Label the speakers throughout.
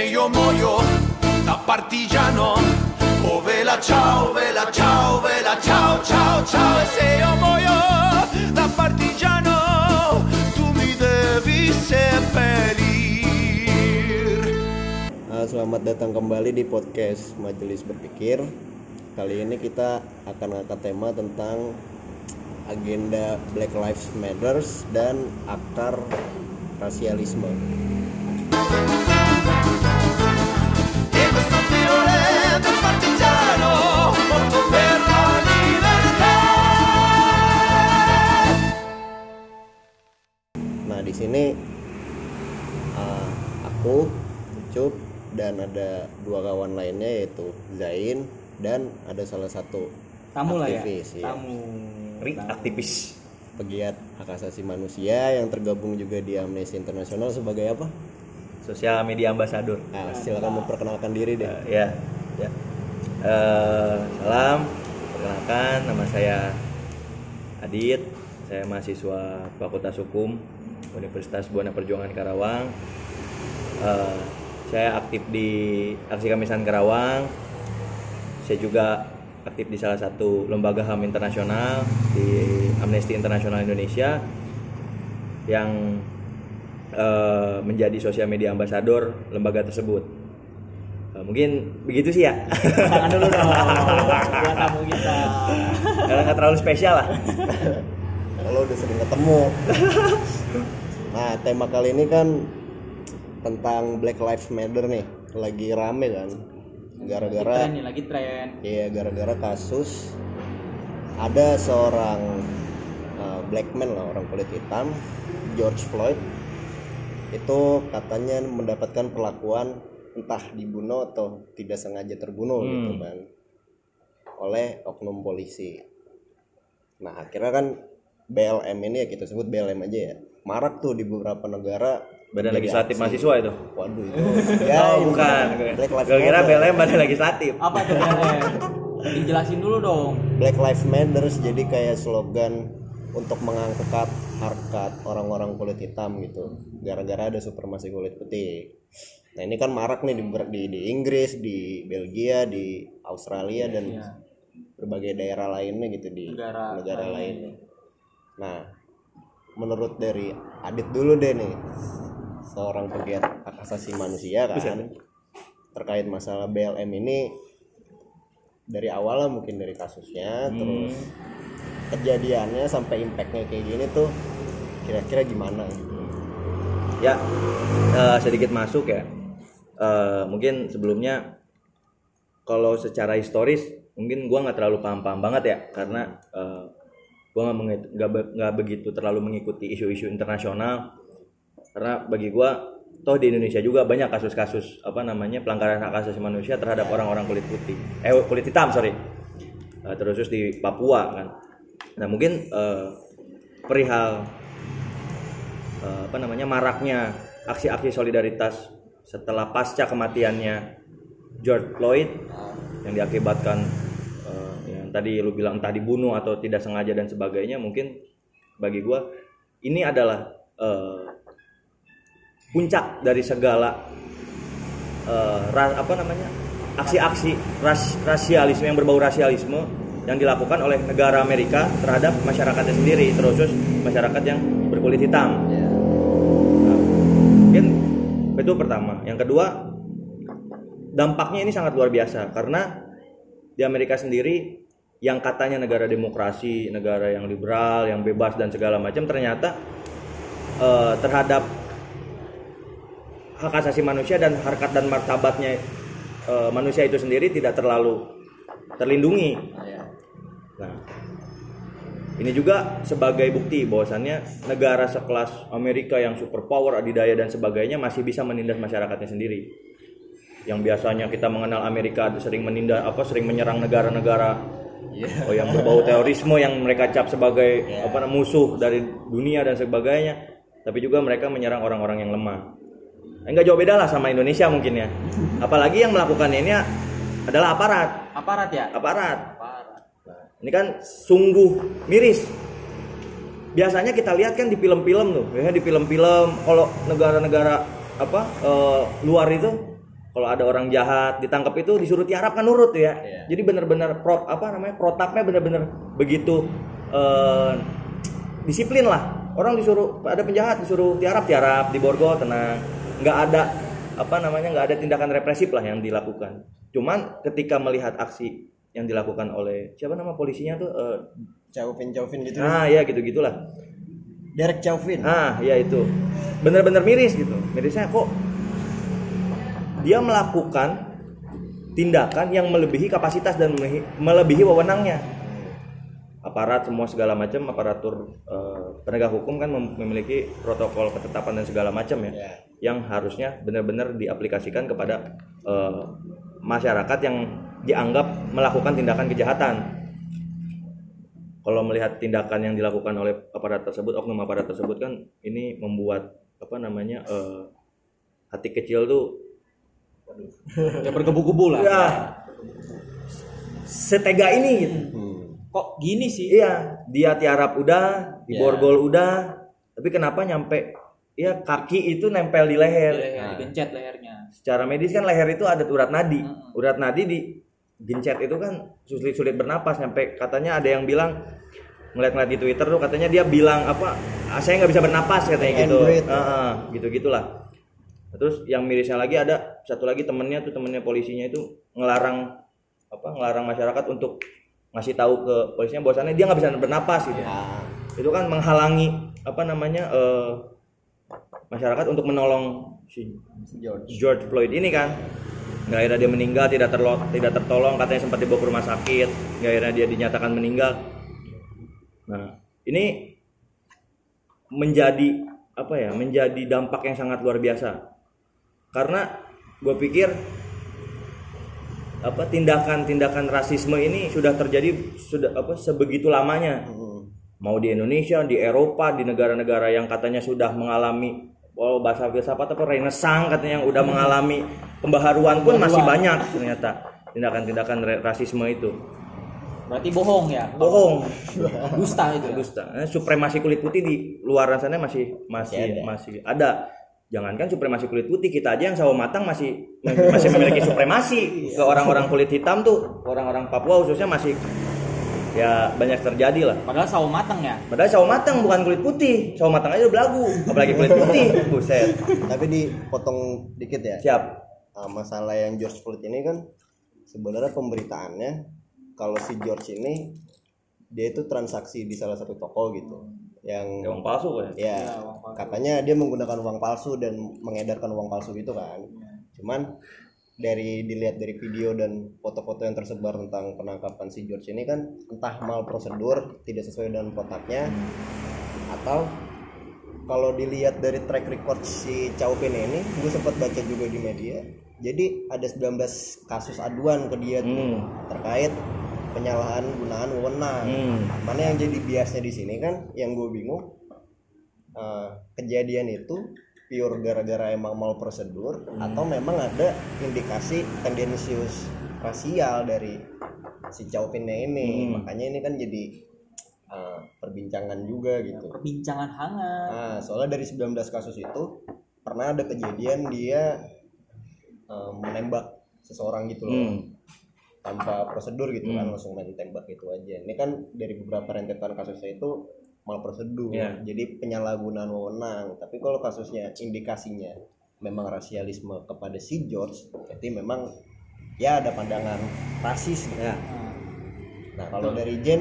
Speaker 1: se io muoio da partigiano, oh vela ciao, vela ciao, vela ciao, ciao, ciao, e se io muoio da partigiano, tu mi devi seppellir.
Speaker 2: Nah, selamat datang kembali di podcast Majelis Berpikir. Kali ini kita akan angkat tema tentang agenda Black Lives Matters dan akar rasialisme. Di sini uh, aku, Ucup, dan ada dua kawan lainnya yaitu Zain dan ada salah satu
Speaker 3: tamu lah ya?
Speaker 2: aktivis, ya.
Speaker 3: tamu.
Speaker 4: Ri aktivis.
Speaker 2: Pegiat hak asasi manusia yang tergabung juga di Amnesty International sebagai apa?
Speaker 4: sosial media ambasador.
Speaker 2: Nah, silakan memperkenalkan diri deh.
Speaker 4: Eh, ya ya. Eh, salam perkenalkan nama saya Adit saya mahasiswa Fakultas Hukum Universitas Buana Perjuangan Karawang Eh, saya aktif di aksi Kamisan Karawang saya juga aktif di salah satu lembaga HAM internasional di Amnesty Internasional Indonesia yang eh, menjadi sosial media ambasador lembaga tersebut. Eh, mungkin begitu sih ya.
Speaker 3: tangan dulu dong buat tamu kita
Speaker 4: Karena nggak terlalu spesial lah.
Speaker 2: Kalau udah sering ketemu. nah, tema kali ini kan tentang Black Lives Matter nih, lagi rame kan. Gara-gara
Speaker 3: lagi tren
Speaker 2: Iya, gara-gara kasus ada seorang uh, black man lah, orang kulit hitam, George Floyd. Itu katanya mendapatkan perlakuan entah dibunuh atau tidak sengaja terbunuh gitu kan oleh oknum polisi. Nah, akhirnya kan BLM ini ya kita sebut BLM aja ya. Marak tuh di beberapa negara
Speaker 4: Badan legislatif
Speaker 2: aksi.
Speaker 4: mahasiswa itu.
Speaker 2: Waduh itu. Ya,
Speaker 4: oh, bukan. Gue kira. BLM badan legislatif.
Speaker 3: apa tuh BLM dijelasin dulu dong
Speaker 2: Black Lives Matter jadi kayak slogan untuk mengangkat harkat orang-orang kulit hitam gitu gara-gara ada supremasi kulit putih nah ini kan marak nih di, di, di Inggris di Belgia di Australia dan
Speaker 3: Iya.
Speaker 2: berbagai daerah lainnya gitu di
Speaker 3: Negara
Speaker 2: negara,
Speaker 3: lain.
Speaker 2: lain nah menurut dari Adit dulu deh nih seorang pegiat hak asasi manusia kan terkait masalah BLM ini dari awal lah mungkin dari kasusnya terus kejadiannya sampai impactnya kayak gini tuh kira-kira gimana gitu?
Speaker 4: Ya, eh, sedikit masuk ya. Eh, mungkin sebelumnya kalau secara historis mungkin gua nggak terlalu paham-paham banget ya karena eh, gua nggak nggak be- begitu terlalu mengikuti isu-isu internasional. Karena bagi gua toh di Indonesia juga banyak kasus-kasus apa namanya pelanggaran hak asasi manusia terhadap orang-orang kulit putih. Eh kulit hitam sorry. Eh, terus di Papua kan. Nah mungkin eh, perihal eh, apa namanya maraknya aksi-aksi solidaritas setelah pasca kematiannya George Floyd yang diakibatkan tadi lu bilang entah dibunuh atau tidak sengaja dan sebagainya mungkin bagi gua ini adalah eh, puncak dari segala eh, ra- apa namanya aksi-aksi ras- rasialisme yang berbau rasialisme yang dilakukan oleh negara Amerika terhadap masyarakatnya sendiri terkhusus masyarakat yang berkulit hitam. Nah, mungkin itu pertama. Yang kedua dampaknya ini sangat luar biasa karena di Amerika sendiri yang katanya negara demokrasi, negara yang liberal, yang bebas dan segala macam ternyata eh, terhadap hak asasi manusia dan harkat dan martabatnya eh, manusia itu sendiri tidak terlalu terlindungi. Nah, ini juga sebagai bukti bahwasannya negara sekelas Amerika yang superpower, adidaya dan sebagainya masih bisa menindas masyarakatnya sendiri. Yang biasanya kita mengenal Amerika sering menindas apa sering menyerang negara-negara oh, yang berbau terorisme yang mereka cap sebagai apa namanya, musuh dari dunia dan sebagainya. Tapi juga mereka menyerang orang-orang yang lemah. Enggak jauh beda lah sama Indonesia mungkin ya. Apalagi yang melakukannya ini adalah aparat,
Speaker 3: aparat ya
Speaker 4: aparat.
Speaker 3: aparat
Speaker 4: Ini kan sungguh miris. Biasanya kita lihat kan di film-film tuh, ya di film-film kalau negara-negara apa eh, luar itu kalau ada orang jahat ditangkap itu disuruh tiarap kan nurut ya.
Speaker 3: Iya.
Speaker 4: Jadi bener-bener pro apa namanya protapnya bener-bener begitu eh, disiplin lah. Orang disuruh ada penjahat disuruh tiarap tiarap di borgol tenang. nggak ada apa namanya nggak ada tindakan represif lah yang dilakukan. Cuman ketika melihat aksi yang dilakukan oleh siapa nama polisinya tuh eh,
Speaker 2: Chauvin Chauvin gitu
Speaker 4: nah ya gitu gitulah
Speaker 2: Derek Chauvin
Speaker 4: Ah, ya itu. Bener-bener miris gitu. Mirisnya kok dia melakukan tindakan yang melebihi kapasitas dan melebihi, wewenangnya. Aparat semua segala macam aparatur eh, penegak hukum kan mem- memiliki protokol ketetapan dan segala macam ya,
Speaker 2: Ya.
Speaker 4: yang harusnya benar-benar diaplikasikan kepada eh, masyarakat yang dianggap melakukan tindakan kejahatan kalau melihat tindakan yang dilakukan oleh aparat tersebut oknum aparat tersebut kan ini membuat apa namanya eh, hati kecil tuh
Speaker 3: Ya bergebu-gebu lah.
Speaker 4: ya setega ini gitu
Speaker 2: Hmm.
Speaker 3: Kok gini sih?
Speaker 4: iya dia tiarap udah di
Speaker 3: Ya.
Speaker 4: borgol udah tapi kenapa nyampe ya kaki itu nempel di
Speaker 3: Di
Speaker 4: leher
Speaker 3: leher, digencet lehernya.
Speaker 4: secara medis kan leher itu ada urat nadi
Speaker 3: Mm-mm.
Speaker 4: urat nadi di gencet itu kan sulit-sulit bernapas sampai katanya ada yang bilang ngeliat-ngeliat di Twitter tuh katanya dia bilang apa "Ah, saya nggak bisa bernapas katanya gitu
Speaker 2: breathe.
Speaker 4: Heeh, gitu gitulah terus yang mirisnya lagi ada satu lagi temennya tuh temennya polisinya itu ngelarang apa ngelarang masyarakat untuk ngasih tahu ke polisinya bahwasannya dia nggak bisa bernapas gitu.
Speaker 2: Nah,
Speaker 4: itu kan menghalangi apa namanya eh, masyarakat untuk menolong si
Speaker 2: si George.
Speaker 4: George Floyd ini kan. Nggak akhirnya dia meninggal tidak terlo tidak tertolong katanya sempat dibawa ke rumah sakit nggak akhirnya dia dinyatakan meninggal. Nah ini menjadi apa ya menjadi dampak yang sangat luar biasa karena gue pikir apa tindakan-tindakan rasisme ini sudah terjadi sudah apa sebegitu lamanya
Speaker 2: Hmm.
Speaker 4: mau di Indonesia, di Eropa, di negara-negara yang katanya sudah mengalami oh bahasa filsafat apa renesang katanya yang udah mengalami pembaharuan pun masih banyak ternyata tindakan-tindakan rasisme itu.
Speaker 3: Berarti bohong ya?
Speaker 4: Bohong,
Speaker 3: Dusta itu. ya?
Speaker 4: dusta. Eh, Supremasi kulit putih di luar sana masih masih
Speaker 2: Masih ada.
Speaker 4: masih ada. Jangankan supremasi kulit putih, kita aja yang sawo matang masih masih memiliki supremasi ke orang-orang kulit hitam tuh, orang-orang Papua khususnya masih ya banyak terjadi lah.
Speaker 3: Padahal sawo matang ya.
Speaker 4: Padahal sawo matang bukan kulit putih. Sawo matang aja udah belagu, apalagi kulit putih. Buset.
Speaker 2: tapi dipotong dikit ya
Speaker 4: Siap.
Speaker 2: Ah, masalah yang George Floyd ini kan sebenarnya pemberitaannya kalau si George ini dia itu transaksi di salah satu toko gitu yang
Speaker 4: Uang palsu kan?
Speaker 2: ya
Speaker 3: Ya, uang palsu.
Speaker 2: katanya dia menggunakan uang palsu dan mengedarkan uang palsu gitu kan cuman dari dilihat dari video dan foto-foto yang tersebar tentang penangkapan si George ini kan entah mal prosedur tidak sesuai dengan kotaknya atau kalau dilihat dari track record si Chauvin ini gue sempat baca juga di media jadi ada 19 kasus aduan ke dia tuh
Speaker 4: Hmm.
Speaker 2: terkait penyalahan gunaan wewenang
Speaker 4: Hmm.
Speaker 2: mana yang jadi biasnya di sini kan yang gue bingung eh, kejadian itu pure gara-gara emang mal prosedur atau memang ada indikasi tendensius rasial dari si Chauvinnya ini
Speaker 4: Hmm.
Speaker 2: makanya ini kan jadi eh, perbincangan juga gitu
Speaker 3: Perbincangan hangat.
Speaker 2: nah soalnya dari 19 kasus itu pernah ada kejadian dia eh, menembak seseorang gitu loh
Speaker 4: Hmm.
Speaker 2: Tanpa prosedur gitu kan
Speaker 4: Hmm.
Speaker 2: langsung main tembak gitu aja ini kan dari beberapa rentetan kasusnya itu mal prosedur
Speaker 4: Iya.
Speaker 2: jadi penyalahgunaan wewenang tapi kalau kasusnya indikasinya memang rasialisme kepada si George berarti memang ya ada pandangan rasis gitu.
Speaker 4: Ya.
Speaker 3: Nah,
Speaker 2: kalau dari Jen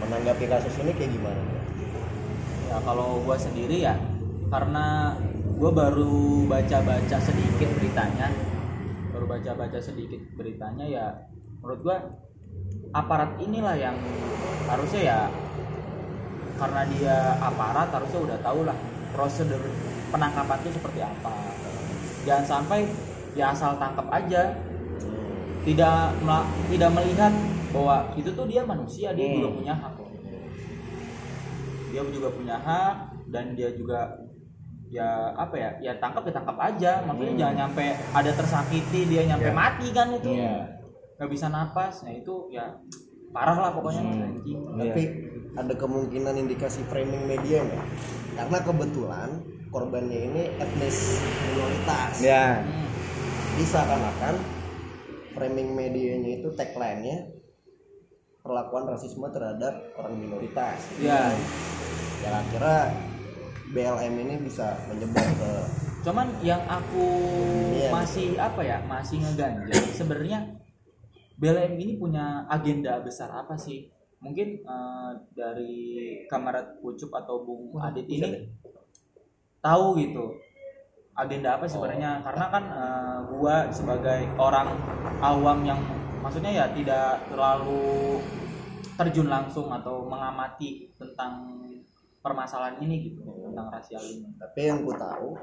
Speaker 2: menanggapi kasus ini kayak gimana
Speaker 3: ya kalau gua sendiri ya karena gua baru baca-baca sedikit beritanya baru baca-baca sedikit beritanya ya menurut gua aparat inilah yang harusnya ya karena dia aparat harusnya udah tahu lah prosedur penangkapan itu seperti apa jangan sampai ya asal tangkap aja tidak tidak melihat bahwa itu tuh dia manusia dia
Speaker 4: Hmm.
Speaker 3: juga punya hak loh. dia juga punya hak dan dia juga ya apa ya ya tangkap ya tangkap aja maksudnya
Speaker 4: Hmm.
Speaker 3: jangan nyampe ada tersakiti dia nyampe
Speaker 4: Ya.
Speaker 3: mati kan itu
Speaker 4: Iya.
Speaker 3: nggak bisa napas nah itu ya parah lah pokoknya
Speaker 4: Hmm.
Speaker 3: anjing.
Speaker 2: tapi ada kemungkinan indikasi framing media nggak karena kebetulan korbannya ini etnis minoritas
Speaker 4: Ya.
Speaker 3: Hmm.
Speaker 2: Disaakan-akan framing medianya itu tagline-nya perlakuan rasisme terhadap orang minoritas.
Speaker 3: ya
Speaker 2: Ya akhirnya BLM ini bisa menyebar ke
Speaker 3: cuman yang aku
Speaker 2: Iya.
Speaker 3: masih apa ya masih ngeganjel sebenarnya BLM ini punya agenda besar apa sih? Mungkin eh, dari kamarat Ucup atau Bung Adit ini tahu gitu agenda apa sebenarnya? Karena kan eh, gua sebagai orang awam yang maksudnya ya tidak terlalu terjun langsung atau mengamati tentang permasalahan ini gitu tentang rasial ini
Speaker 2: tapi yang ku tahu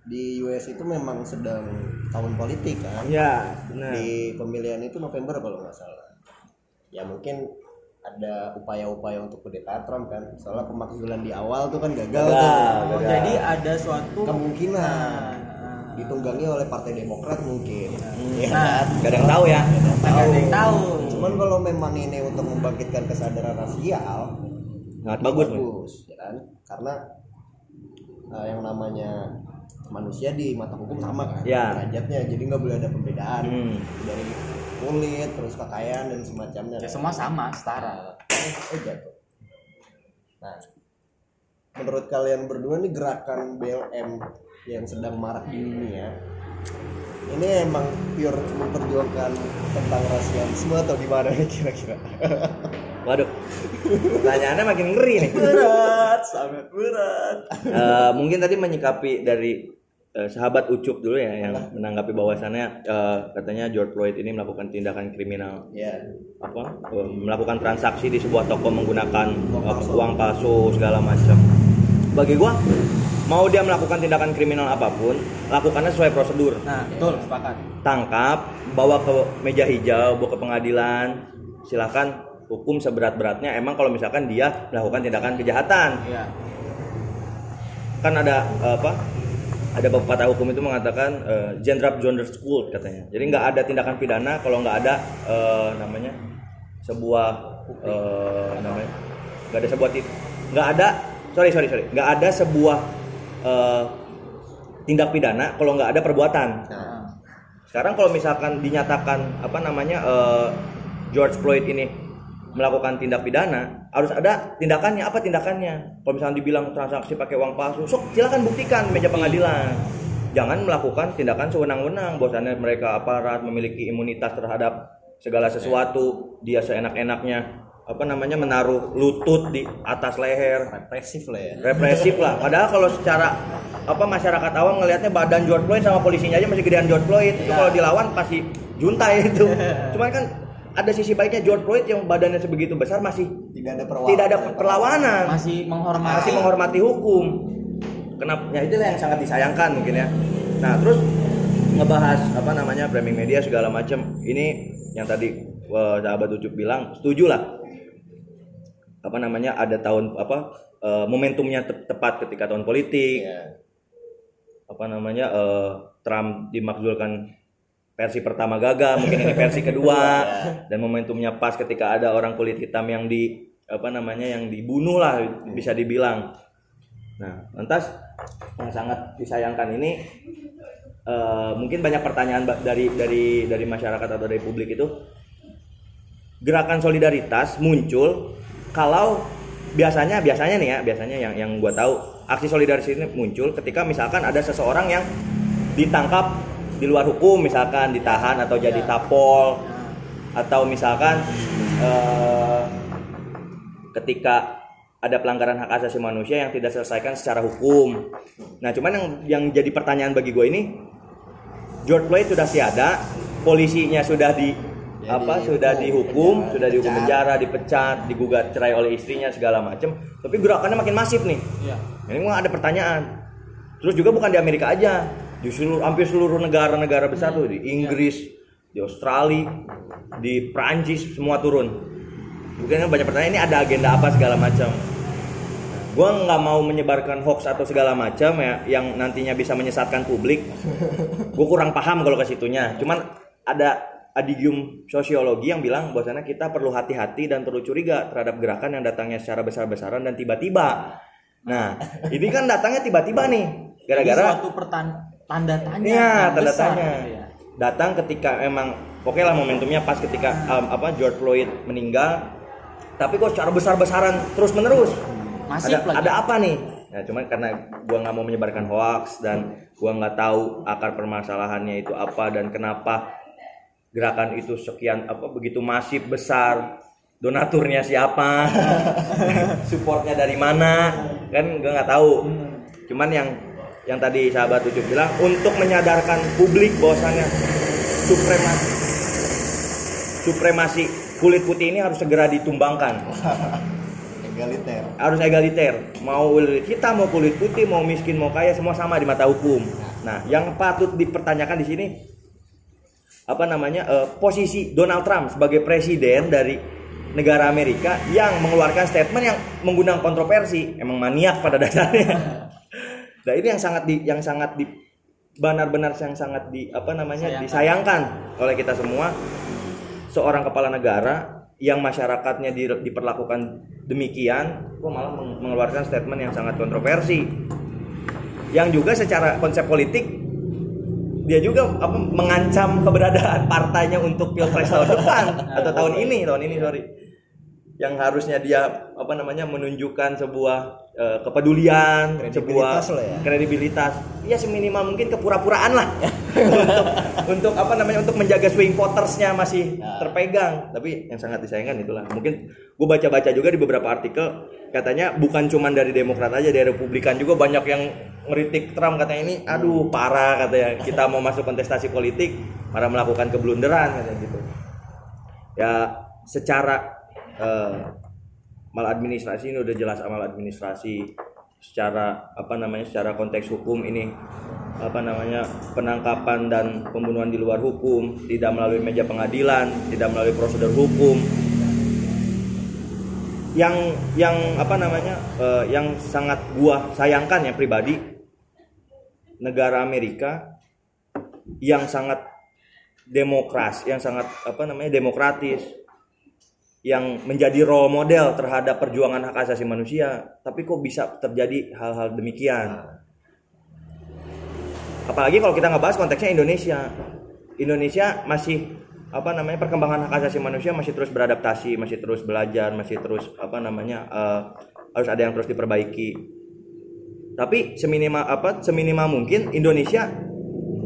Speaker 2: di US itu memang sedang tahun politik kan
Speaker 4: Ya, benar.
Speaker 2: di pemilihan itu November kalau nggak salah ya mungkin ada upaya-upaya untuk kudeta Trump kan soalnya pemakzulan di awal tuh kan gagal, tuh.
Speaker 3: Oh, jadi ada suatu
Speaker 2: kemungkinan
Speaker 3: Nah,
Speaker 2: ditunggangi oleh Partai Demokrat mungkin ya
Speaker 3: Nah.
Speaker 2: kan?
Speaker 4: Gak ada yang tahu ya.
Speaker 3: nggak ada yang tahu.
Speaker 2: cuman kalau memang ini untuk membangkitkan kesadaran rasial
Speaker 4: Sangat bagus,
Speaker 2: bagus ya kan karena eh, yang namanya manusia di mata hukum sama kan
Speaker 4: Ya.
Speaker 2: derajatnya jadi nggak boleh ada pembedaan
Speaker 4: Hmm.
Speaker 2: dari kulit terus kekayaan dan semacamnya
Speaker 3: Ya semua sama, setara.
Speaker 2: eh jatuh nah menurut kalian berdua nih gerakan BLM yang sedang marak di dunia ini emang pure memperjuangkan tentang rasialisme atau gimana nih kira-kira
Speaker 4: Waduh. Pertanyaannya makin ngeri nih.
Speaker 3: Berat, sangat berat.
Speaker 4: Eh, mungkin tadi menyikapi dari eh, sahabat Ucup dulu ya yang menanggapi bahwasannya eh, katanya George Floyd ini melakukan tindakan kriminal
Speaker 2: ya
Speaker 4: apa eh, melakukan transaksi di sebuah toko menggunakan eh, uang palsu segala macam. Bagi gua mau dia melakukan tindakan kriminal apa pun, lakukannya sesuai prosedur.
Speaker 3: Nah, betul, sepakat.
Speaker 4: Tangkap, bawa ke meja hijau, bawa ke pengadilan, silakan hukum seberat-beratnya. Emang kalau misalkan dia melakukan tindakan kejahatan,
Speaker 3: Iya.
Speaker 4: kan ada eh, apa ada pepatah hukum itu mengatakan eh, Jendrap Jonder School katanya jadi nggak ada tindakan pidana kalau nggak ada eh, namanya sebuah eh, namanya nggak ada sebuah nggak ada sorry sorry sorry nggak ada sebuah eh, tindak pidana kalau nggak ada perbuatan
Speaker 3: Nah,
Speaker 4: sekarang kalau misalkan dinyatakan apa namanya eh, George Floyd ini melakukan tindak pidana, harus ada tindakannya. Apa tindakannya? Kalau misalkan dibilang transaksi pakai uang palsu, sok silakan buktikan meja pengadilan. Jangan melakukan tindakan sewenang-wenang. Bahwasannya mereka aparat memiliki imunitas terhadap segala sesuatu, dia seenak-enaknya apa namanya menaruh lutut di atas leher,
Speaker 2: represif lah ya
Speaker 4: represif lah. Padahal kalau secara apa masyarakat awam ngelihatnya badan George Floyd sama polisinya aja masih gedean George Floyd. Itu kalau dilawan pasti juntai itu. Cuman kan ada sisi baiknya George Floyd yang badannya sebegitu besar masih
Speaker 2: tidak ada perlawanan
Speaker 4: tidak ada perlawanan,
Speaker 3: masih menghormati.
Speaker 4: masih menghormati hukum. Kenapa? Ya itulah yang sangat disayangkan mungkin ya. Nah terus ngebahas apa namanya framing media segala macam. Ini yang tadi eh, sahabat Ucup bilang setuju lah apa namanya ada tahun apa eh, momentumnya te- tepat ketika tahun politik.
Speaker 2: Iya.
Speaker 4: apa namanya eh, Trump dimakzulkan versi pertama gagal mungkin ini versi kedua. Dan momentumnya pas ketika ada orang kulit hitam yang di apa namanya yang dibunuh lah bisa dibilang. Nah lantas yang sangat disayangkan ini eh, mungkin banyak pertanyaan dari dari dari masyarakat atau dari publik itu. Gerakan solidaritas muncul kalau biasanya biasanya nih ya biasanya yang yang gue tahu aksi solidaritas ini muncul ketika misalkan ada seseorang yang ditangkap di luar hukum misalkan ditahan atau jadi tapol atau misalkan eh, ketika ada pelanggaran hak asasi manusia yang tidak selesaikan secara hukum. Nah, cuman yang yang jadi pertanyaan bagi gue ini George Floyd sudah tiada, polisinya sudah di
Speaker 2: Ya,
Speaker 4: apa
Speaker 2: dihukum,
Speaker 4: sudah dihukum,
Speaker 2: penjara,
Speaker 4: sudah dihukum penjara, dipecat, digugat cerai oleh istrinya segala macam. Tapi gerakannya makin masif nih.
Speaker 3: Iya.
Speaker 4: Ini memang ada pertanyaan. Terus juga bukan di Amerika aja, di seluruh hampir seluruh negara-negara besar tuh di Inggris, di Australia, di Prancis semua turun. Mungkin banyak pertanyaan ini ada agenda apa segala macam. Gua nggak mau menyebarkan hoax atau segala macam ya yang nantinya bisa menyesatkan publik. Gue kurang paham kalau ke situnya. Cuman ada adigium sosiologi yang bilang bahwasanya kita perlu hati-hati dan perlu curiga terhadap gerakan yang datangnya secara besar-besaran dan tiba-tiba. Nah, ini kan datangnya tiba-tiba nih. Gara-gara
Speaker 3: suatu tanda tanya.
Speaker 4: Iya, tanda
Speaker 3: besar,
Speaker 4: tanya.
Speaker 3: gitu ya.
Speaker 4: datang ketika emang oke lah momentumnya pas ketika um, apa George Floyd meninggal tapi kok secara besar-besaran terus menerus
Speaker 3: Masif
Speaker 4: ada,
Speaker 3: lagi.
Speaker 4: ada apa nih ya cuman karena gua nggak mau menyebarkan hoax dan gua nggak tahu akar permasalahannya itu apa dan kenapa gerakan itu sekian apa begitu masif besar. Donaturnya siapa? Supportnya dari mana? Kan gua nggak tahu. Cuman yang yang tadi sahabat Ucup bilang untuk menyadarkan publik bahwasannya supremasi supremasi kulit putih ini harus segera ditumbangkan.
Speaker 2: Egaliter.
Speaker 4: Harus egaliter. Mau kulit hitam mau kulit putih mau miskin mau kaya semua sama di mata hukum. Nah yang patut dipertanyakan di sini apa namanya eh, posisi Donald Trump sebagai presiden dari negara Amerika yang mengeluarkan statement yang mengundang kontroversi emang maniak pada dasarnya. Nah ini yang sangat di yang sangat di benar-benar yang sangat di apa namanya
Speaker 3: Sayangkan.
Speaker 4: disayangkan oleh kita semua. Seorang kepala negara yang masyarakatnya di- diperlakukan demikian kok malah meng- mengeluarkan statement yang sangat kontroversi. Yang juga secara konsep politik dia juga apa mengancam keberadaan partainya untuk pilpres tahun depan atau tahun ini tahun ini sorry yang harusnya dia apa namanya menunjukkan sebuah eh, kepedulian sebuah
Speaker 2: Kredibilitas lah ya.
Speaker 4: kredibilitas. Ya seminimal mungkin kepura-puraan lah. Untuk untuk apa namanya untuk menjaga swing votersnya masih terpegang. Tapi yang sangat disayangkan itulah. Mungkin gue baca-baca juga di beberapa artikel katanya bukan cuman dari Demokrat aja dari Republikan juga banyak yang ngeritik Trump. Katanya ini aduh parah katanya. Kita mau masuk kontestasi politik malah melakukan keblunderan katanya gitu. Ya secara eh, maladministrasi ini udah jelas maladministrasi. Secara apa namanya secara konteks hukum ini apa namanya penangkapan dan pembunuhan di luar hukum tidak melalui meja pengadilan tidak melalui prosedur hukum. Yang yang apa namanya eh, yang sangat gua sayangkan ya pribadi negara Amerika yang sangat demokras yang sangat apa namanya demokratis yang menjadi role model terhadap perjuangan hak asasi manusia tapi kok bisa terjadi hal-hal demikian? Apalagi kalau kita ngebahas konteksnya Indonesia. Indonesia masih apa namanya perkembangan hak asasi manusia masih terus beradaptasi masih terus belajar masih terus apa namanya eh, harus ada yang terus diperbaiki. Tapi seminimal apa seminimal mungkin Indonesia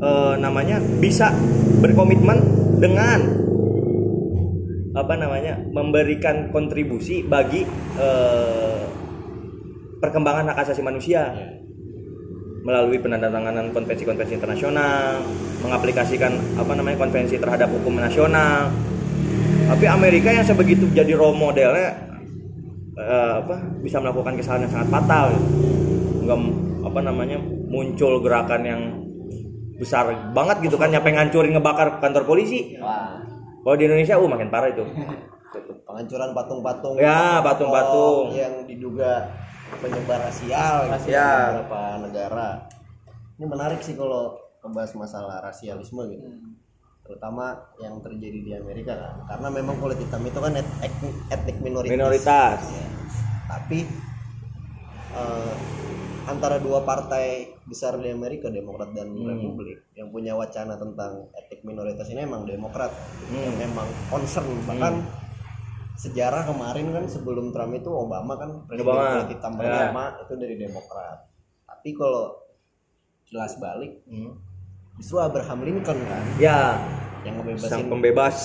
Speaker 4: eh, namanya bisa berkomitmen dengan apa namanya memberikan kontribusi bagi eh, perkembangan hak asasi manusia melalui penandatanganan konvensi-konvensi internasional, mengaplikasikan apa namanya konvensi terhadap hukum nasional. Tapi Amerika yang sebegitu jadi role modelnya eh, apa bisa melakukan kesalahan yang sangat fatal. gitu. Nggak apa namanya muncul gerakan yang besar banget gitu kan nyampe ngancurin ngebakar kantor polisi.
Speaker 2: wah
Speaker 4: Kalau di Indonesia uh makin parah itu.
Speaker 2: penghancuran patung-patung
Speaker 4: Ya, patung-patung.
Speaker 2: yang diduga penyebar rasial gitu
Speaker 4: Ya.
Speaker 2: beberapa negara ini menarik sih kalau membahas masalah rasialisme gitu terutama yang terjadi di Amerika kan karena memang kulit hitam itu kan et- et- etnik minoritas
Speaker 4: Minoritas.
Speaker 2: Ya. tapi eh, antara dua partai besar di Amerika Demokrat dan
Speaker 4: Hmm.
Speaker 2: Republik yang punya wacana tentang etnik minoritas ini emang Demokrat
Speaker 4: Hmm.
Speaker 2: yang memang concern bahkan sejarah kemarin kan sebelum Trump itu Obama kan presiden
Speaker 4: Obama.
Speaker 2: kulit hitam
Speaker 4: Ya.
Speaker 2: pertama itu dari Demokrat tapi kalau jelas balik
Speaker 4: Hmm.
Speaker 2: justru Abraham Lincoln kan
Speaker 4: Ya,
Speaker 2: yang
Speaker 4: sang
Speaker 2: ngebebasin
Speaker 4: pembebas.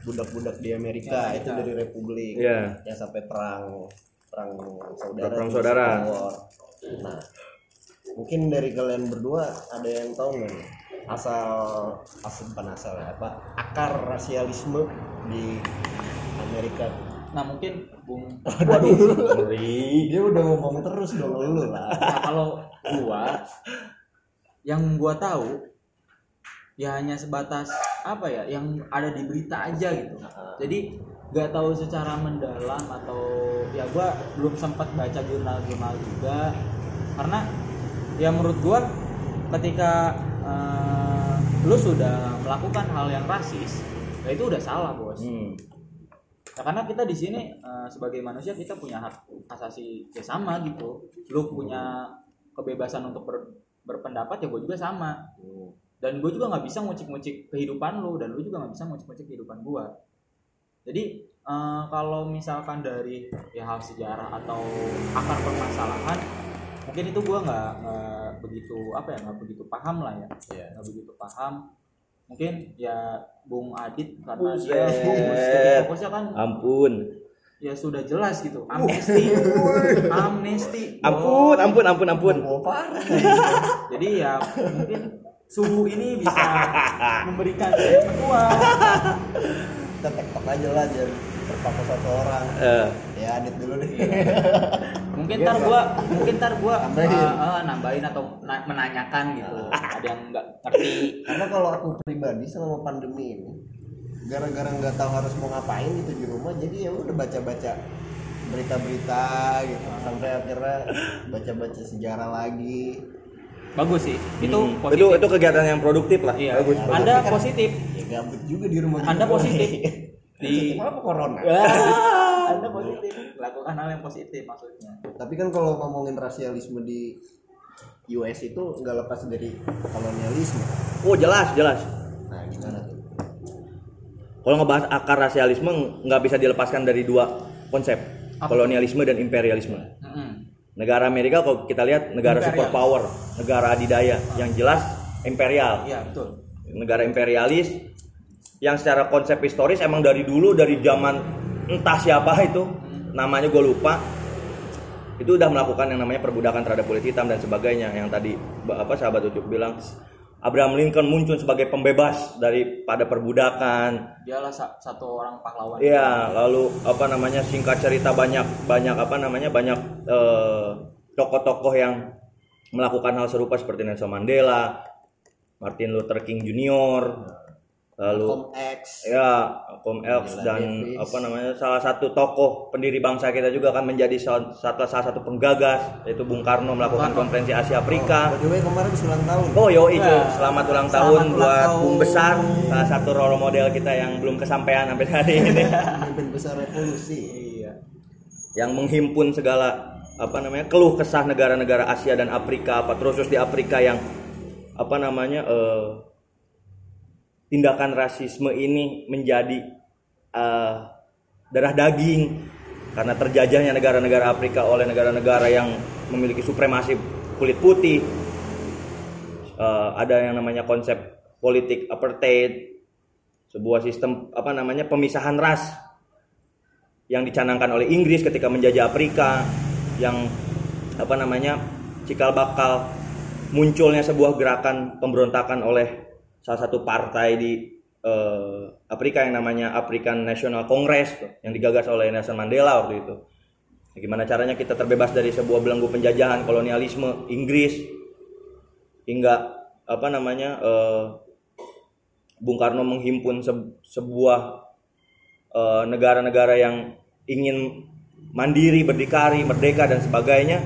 Speaker 2: budak-budak di Amerika itu dari Republik
Speaker 4: Iya.
Speaker 2: yang sampai perang perang saudara
Speaker 4: Perang saudara.
Speaker 2: Nah mungkin dari kalian berdua ada yang tahu nggak nih? Asal asal bukan asal ya apa? Akar rasialisme di Amerika.
Speaker 3: Nah mungkin Bung
Speaker 2: waduh dia udah ngomong terus dong lu lah.
Speaker 3: Nah, kalau gua yang gua tahu ya hanya sebatas apa ya yang ada di berita aja gitu. Jadi nggak tahu secara mendalam atau ya gua belum sempat baca jurnal-jurnal juga karena ya menurut gua ketika eh, lu sudah melakukan hal yang rasis ya itu udah salah bos.
Speaker 4: Hmm.
Speaker 3: Ya, karena kita di sini eh, sebagai manusia kita punya hak asasi ya sama gitu. Lu punya kebebasan untuk ber- berpendapat ya gue juga sama. dan gue juga nggak bisa ngucik-ngucik kehidupan lu dan lu juga nggak bisa ngucik-ngucik kehidupan gue jadi eh, kalau misalkan dari ya hal sejarah atau akar permasalahan mungkin itu gue nggak begitu apa ya nggak begitu paham lah ya
Speaker 2: Iya.
Speaker 3: nggak begitu paham mungkin ya Bung Adit karena
Speaker 4: Buset.
Speaker 3: dia fokusnya kan
Speaker 4: Ampun.
Speaker 3: ya sudah jelas gitu amnesti amnesti
Speaker 4: Ampun,
Speaker 3: Oh,
Speaker 4: ampun, ampun, ampun.
Speaker 2: Oh, parah.
Speaker 3: jadi ya mungkin suhu ini bisa memberikan gua
Speaker 2: Kita tektok aja lah jangan terpaku satu orang.
Speaker 4: Eh,
Speaker 2: Ya adit dulu deh.
Speaker 3: mungkin ntar gua mungkin ntar gua
Speaker 2: Nambahin.
Speaker 3: eh, eh, nambahin atau na- menanyakan gitu ada yang nggak ngerti
Speaker 2: Karena kalau aku pribadi selama pandemi ini gara-gara nggak tahu harus mau ngapain gitu di rumah jadi ya udah baca-baca berita-berita gitu sampai akhirnya baca-baca sejarah lagi
Speaker 3: bagus sih itu
Speaker 4: hmm,
Speaker 3: positif
Speaker 4: itu itu kegiatan yang produktif lah.
Speaker 3: iya
Speaker 4: Bagus. bagus.
Speaker 3: anda positif
Speaker 2: gabut juga di rumah
Speaker 3: Anda
Speaker 2: juga.
Speaker 3: positif.
Speaker 2: di apa corona
Speaker 3: anda positif lakukan hal yang positif maksudnya
Speaker 2: tapi kan kalau ngomongin rasialisme di US itu nggak lepas dari kolonialisme
Speaker 4: Oh jelas jelas.
Speaker 2: nah gimana tuh
Speaker 4: Kalau ngebahas akar rasialisme nggak bisa dilepaskan dari dua konsep,
Speaker 3: Apa?
Speaker 4: kolonialisme dan imperialisme.
Speaker 3: Mm-mm.
Speaker 4: Negara Amerika kalau kita lihat negara
Speaker 3: Imperial.
Speaker 4: superpower, negara adidaya yang jelas imperial.
Speaker 3: iya betul
Speaker 4: Negara imperialis yang secara konsep historis emang dari dulu dari zaman entah siapa itu namanya gue lupa. Itu udah melakukan yang namanya perbudakan terhadap kulit hitam dan sebagainya. Yang tadi apa sahabat Ucup bilang Abraham Lincoln muncul sebagai pembebas daripada perbudakan.
Speaker 3: Dialah sa- satu orang pahlawan.
Speaker 4: Iya, lalu apa namanya singkat cerita banyak banyak apa namanya banyak eh, tokoh-tokoh yang melakukan hal serupa seperti Nelson Mandela, Martin Luther King Jr. Lalu
Speaker 2: X
Speaker 4: ya Malcolm X dan
Speaker 2: Davis.
Speaker 4: apa namanya salah satu tokoh pendiri bangsa kita juga kan menjadi salah, salah satu penggagas yaitu Bung Karno melakukan konferensi Asia Afrika.
Speaker 2: by the way kemarin ulang tahun
Speaker 4: Oh yo itu
Speaker 3: Ya.
Speaker 4: selamat ulang
Speaker 3: Selamat
Speaker 4: tahun
Speaker 3: ulang
Speaker 4: buat
Speaker 3: tahun.
Speaker 4: Bung Besar salah satu role model kita yang belum kesampaian sampai hari ini
Speaker 2: pemimpin besar revolusi
Speaker 3: iya
Speaker 4: yang menghimpun segala apa namanya keluh kesah negara-negara Asia dan Afrika apa terus di Afrika yang apa namanya eh, tindakan rasisme ini menjadi eh, darah daging karena terjajahnya negara-negara Afrika oleh negara-negara yang memiliki supremasi kulit putih. Eh, ada yang namanya konsep politik apartheid sebuah sistem apa namanya pemisahan ras yang dicanangkan oleh Inggris ketika menjajah Afrika yang apa namanya cikal bakal munculnya sebuah gerakan pemberontakan oleh salah satu partai di eh, Afrika yang namanya African National Congress tuh, yang digagas oleh Nelson Mandela waktu itu. Gimana caranya kita terbebas dari sebuah belenggu penjajahan kolonialisme Inggris hingga apa namanya eh, Bung Karno menghimpun se- sebuah eh, negara-negara yang ingin mandiri, berdikari, merdeka dan sebagainya.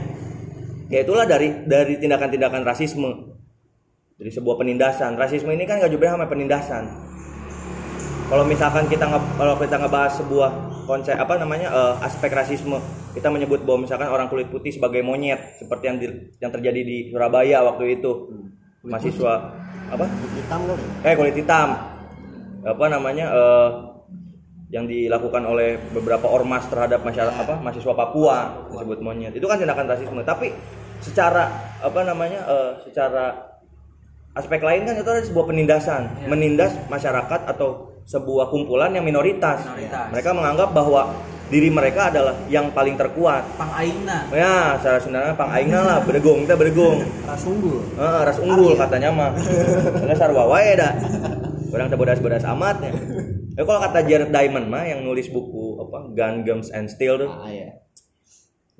Speaker 4: Ya itulah dari dari tindakan-tindakan rasisme. Dari sebuah penindasan. Rasisme ini kan gak juga sama penindasan. Kalau misalkan kita nge- kalau kita ngebahas sebuah konsep apa namanya eh, aspek rasisme, kita menyebut bahwa misalkan orang kulit putih sebagai monyet seperti yang di- yang terjadi di Surabaya waktu itu. Mahasiswa apa?
Speaker 2: hitam kali
Speaker 4: eh kulit hitam apa namanya eh, yang dilakukan oleh beberapa ormas terhadap masyarakat apa mahasiswa Papua disebut monyet itu kan tindakan rasisme tapi secara apa namanya eh, secara aspek lain kan itu ada sebuah penindasan menindas masyarakat atau sebuah kumpulan yang minoritas.
Speaker 3: Minoritas.
Speaker 4: mereka menganggap bahwa diri mereka adalah yang paling terkuat
Speaker 3: pang aina
Speaker 4: ya secara Sundana pang aingna lah berdegung kita berdegung
Speaker 2: ras unggul
Speaker 4: Heeh, ras unggul katanya mah. Karena sarwa wae dah. Orang teu bodas-bodas amat ya. Eh kalau kata Jared Diamond mah yang nulis buku apa Gun Games and Steel tuh,
Speaker 2: ah ya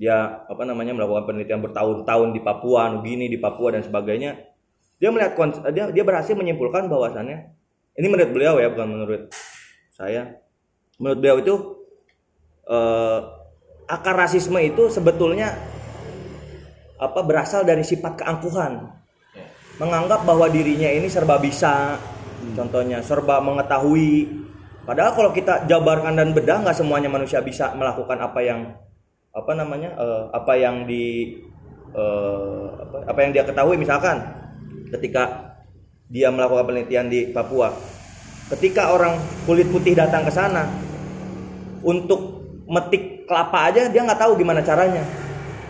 Speaker 4: dia apa namanya melakukan penelitian bertahun-tahun di Papua, Nugini di Papua dan sebagainya. Dia melihat kons- dia dia berhasil menyimpulkan bahwasannya ini menurut beliau ya bukan menurut saya. Menurut beliau itu eh, akar rasisme itu sebetulnya apa berasal dari sifat keangkuhan. Menganggap bahwa dirinya ini serba bisa contohnya serba mengetahui. Padahal kalau kita jabarkan dan bedah nggak semuanya manusia bisa melakukan apa yang apa namanya eh, apa yang di eh, apa, apa yang dia ketahui misalkan ketika dia melakukan penelitian di Papua. Ketika orang kulit putih datang ke sana untuk metik kelapa aja dia nggak tahu gimana caranya.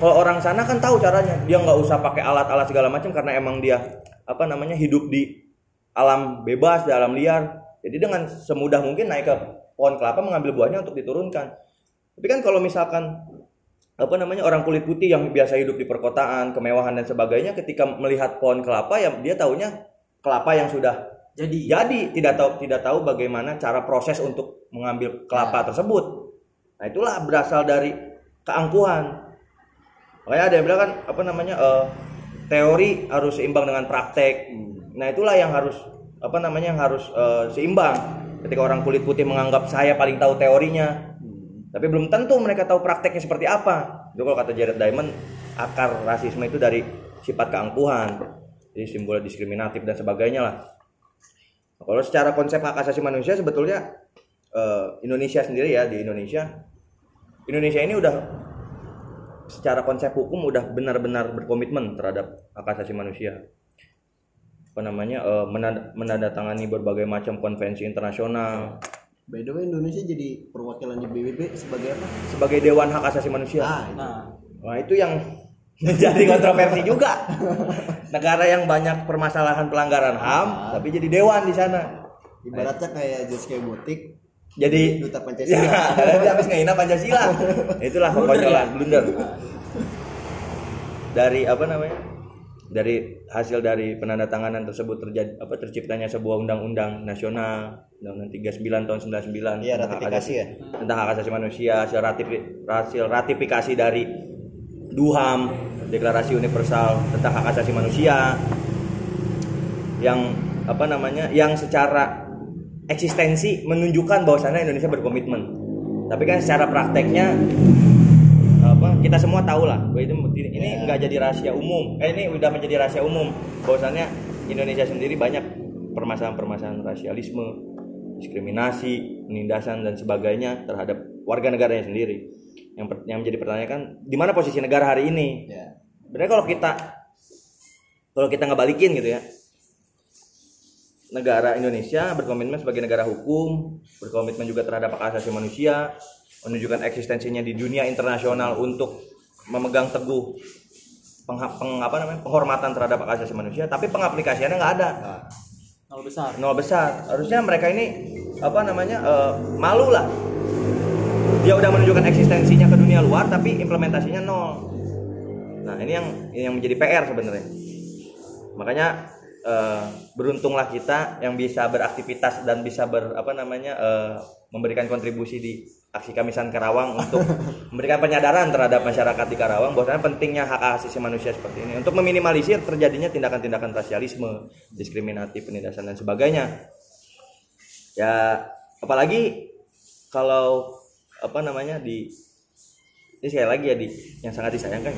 Speaker 4: Kalau orang sana kan tahu caranya. Dia nggak usah pakai alat-alat segala macam karena emang dia apa namanya hidup di alam bebas di alam liar. Jadi dengan semudah mungkin naik ke pohon kelapa mengambil buahnya untuk diturunkan. Tapi kan kalau misalkan apa namanya orang kulit putih yang biasa hidup di perkotaan kemewahan dan sebagainya ketika melihat pohon kelapa ya dia taunya kelapa yang sudah
Speaker 3: jadi
Speaker 4: jadi tidak tahu tidak tahu bagaimana cara proses untuk mengambil kelapa tersebut. Nah itulah berasal dari keangkuhan. Makanya ada yang bilang kan apa namanya eh, teori harus seimbang dengan praktek. Nah itulah yang harus apa namanya yang harus eh, seimbang. Ketika orang kulit putih menganggap saya paling tahu teorinya, tapi belum tentu mereka tahu prakteknya seperti apa. Itu kalau kata Jared Diamond, akar rasisme itu dari sifat keangkuhan, jadi simbol diskriminatif dan sebagainya lah. Nah, Kalau secara konsep hak asasi manusia sebetulnya eh, Indonesia sendiri ya di Indonesia, Indonesia ini udah secara konsep hukum udah benar-benar berkomitmen terhadap hak asasi manusia. Apa namanya eh, menand- menandatangani berbagai macam konvensi internasional
Speaker 2: By the way Indonesia jadi perwakilan di PBB sebagai apa?
Speaker 4: sebagai Dewan Hak Asasi Manusia.
Speaker 2: Ah, itu.
Speaker 3: nah
Speaker 4: Nah itu yang menjadi kontroversi juga. Negara yang banyak permasalahan pelanggaran HAM, tapi jadi dewan di sana.
Speaker 2: ibaratnya kayak Zaskia Botik
Speaker 4: Jadi
Speaker 2: duta
Speaker 4: ya,
Speaker 2: Pancasila.
Speaker 4: dia habis ngehina Pancasila. Itulah kekonyolan blunder. Dari apa namanya? Dari hasil dari penandatanganan tersebut terjadi apa terciptanya sebuah undang-undang nasional Undang-Undang 39 tahun 99
Speaker 2: Iya,
Speaker 4: tentang hak
Speaker 2: ratifikasi
Speaker 4: asasi-
Speaker 2: ya?
Speaker 4: tentang hak asasi manusia hasil, ratifi- hasil ratifikasi dari DUHAM Deklarasi Universal tentang hak asasi manusia yang apa namanya yang secara eksistensi menunjukkan bahwasannya Indonesia berkomitmen tapi kan secara prakteknya kita semua tahu lah bahwa itu ini nggak jadi rahasia umum eh ini udah menjadi rahasia umum bahwasannya Indonesia sendiri banyak permasalahan-permasalahan rasialisme diskriminasi penindasan dan sebagainya terhadap warga negaranya sendiri yang per- yang menjadi pertanyaan kan di mana posisi negara hari ini
Speaker 2: Ya.
Speaker 4: Sebenarnya kalau kita kalau kita ngebalikin gitu ya. Negara Indonesia berkomitmen sebagai negara hukum, berkomitmen juga terhadap hak asasi manusia, menunjukkan eksistensinya di dunia internasional untuk memegang teguh pengha- peng- apa namanya, penghormatan terhadap hak asasi manusia, tapi pengaplikasiannya nggak ada.
Speaker 3: Nol besar.
Speaker 4: Nol besar. Harusnya mereka ini apa namanya eh, malu lah. Dia udah menunjukkan eksistensinya ke dunia luar tapi implementasinya nol. Nah ini yang ini yang menjadi PR sebenarnya. Makanya eh, beruntunglah kita yang bisa beraktivitas dan bisa ber apa namanya eh, memberikan kontribusi di aksi Kamisan Karawang untuk memberikan penyadaran terhadap masyarakat di Karawang bahwasanya pentingnya hak asasi manusia seperti ini. Untuk meminimalisir terjadinya tindakan-tindakan rasialisme, diskriminatif, penindasan dan sebagainya. Ya apalagi kalau apa namanya di ini sekali lagi ya di yang sangat disayangkan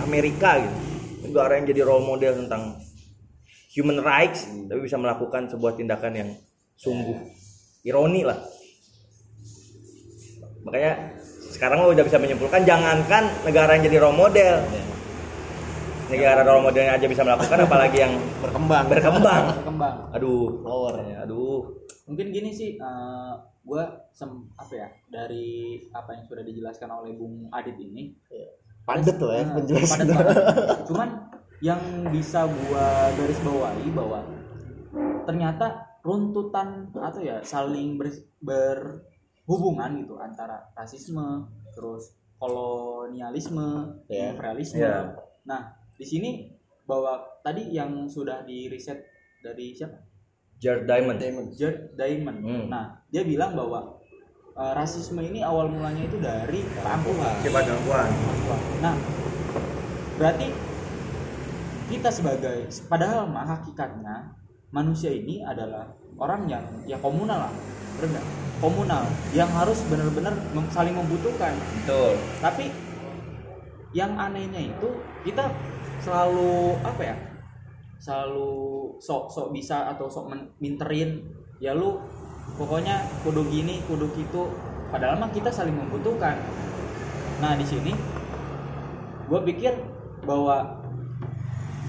Speaker 4: Amerika gitu. Negara yang jadi role model tentang human rights tapi bisa melakukan sebuah tindakan yang sungguh ironi lah makanya sekarang lo udah bisa menyimpulkan jangankan negara yang jadi role model. Negara role modelnya aja bisa melakukan apalagi yang
Speaker 2: Berkembang.
Speaker 4: berkembang.
Speaker 3: Berkembang.
Speaker 4: Aduh.
Speaker 2: Power.
Speaker 4: aduh.
Speaker 3: Mungkin gini sih gue sem apa ya dari apa yang sudah dijelaskan oleh Bung Adit ini.
Speaker 2: Padet tuh ya
Speaker 3: Nah,
Speaker 2: penjelasan.
Speaker 3: cuman yang bisa gua garis bawahi bahwa ternyata runtutan atau ya saling ber, berhubungan gitu antara rasisme terus kolonialisme
Speaker 2: Ya.
Speaker 3: imperialisme
Speaker 4: Ya.
Speaker 3: nah di sini bahwa tadi yang sudah di riset dari siapa
Speaker 4: Jared Diamond
Speaker 2: Diamond.
Speaker 3: Jared Diamond.
Speaker 4: Hmm.
Speaker 3: Nah, dia bilang bahwa uh, rasisme ini awal mulanya itu dari keangkuhan.
Speaker 4: sifat gangguan
Speaker 3: Nah, berarti kita sebagai padahal mah hakikatnya manusia ini adalah orang yang ya komunal lah, benar? Komunal yang harus benar-benar saling membutuhkan.
Speaker 4: betul
Speaker 3: Tapi yang anehnya itu kita selalu apa ya? Selalu sok-sok bisa atau sok minterin ya lu pokoknya kudu gini, kudu gitu. Padahal mah kita saling membutuhkan. Nah, di sini gue pikir bahwa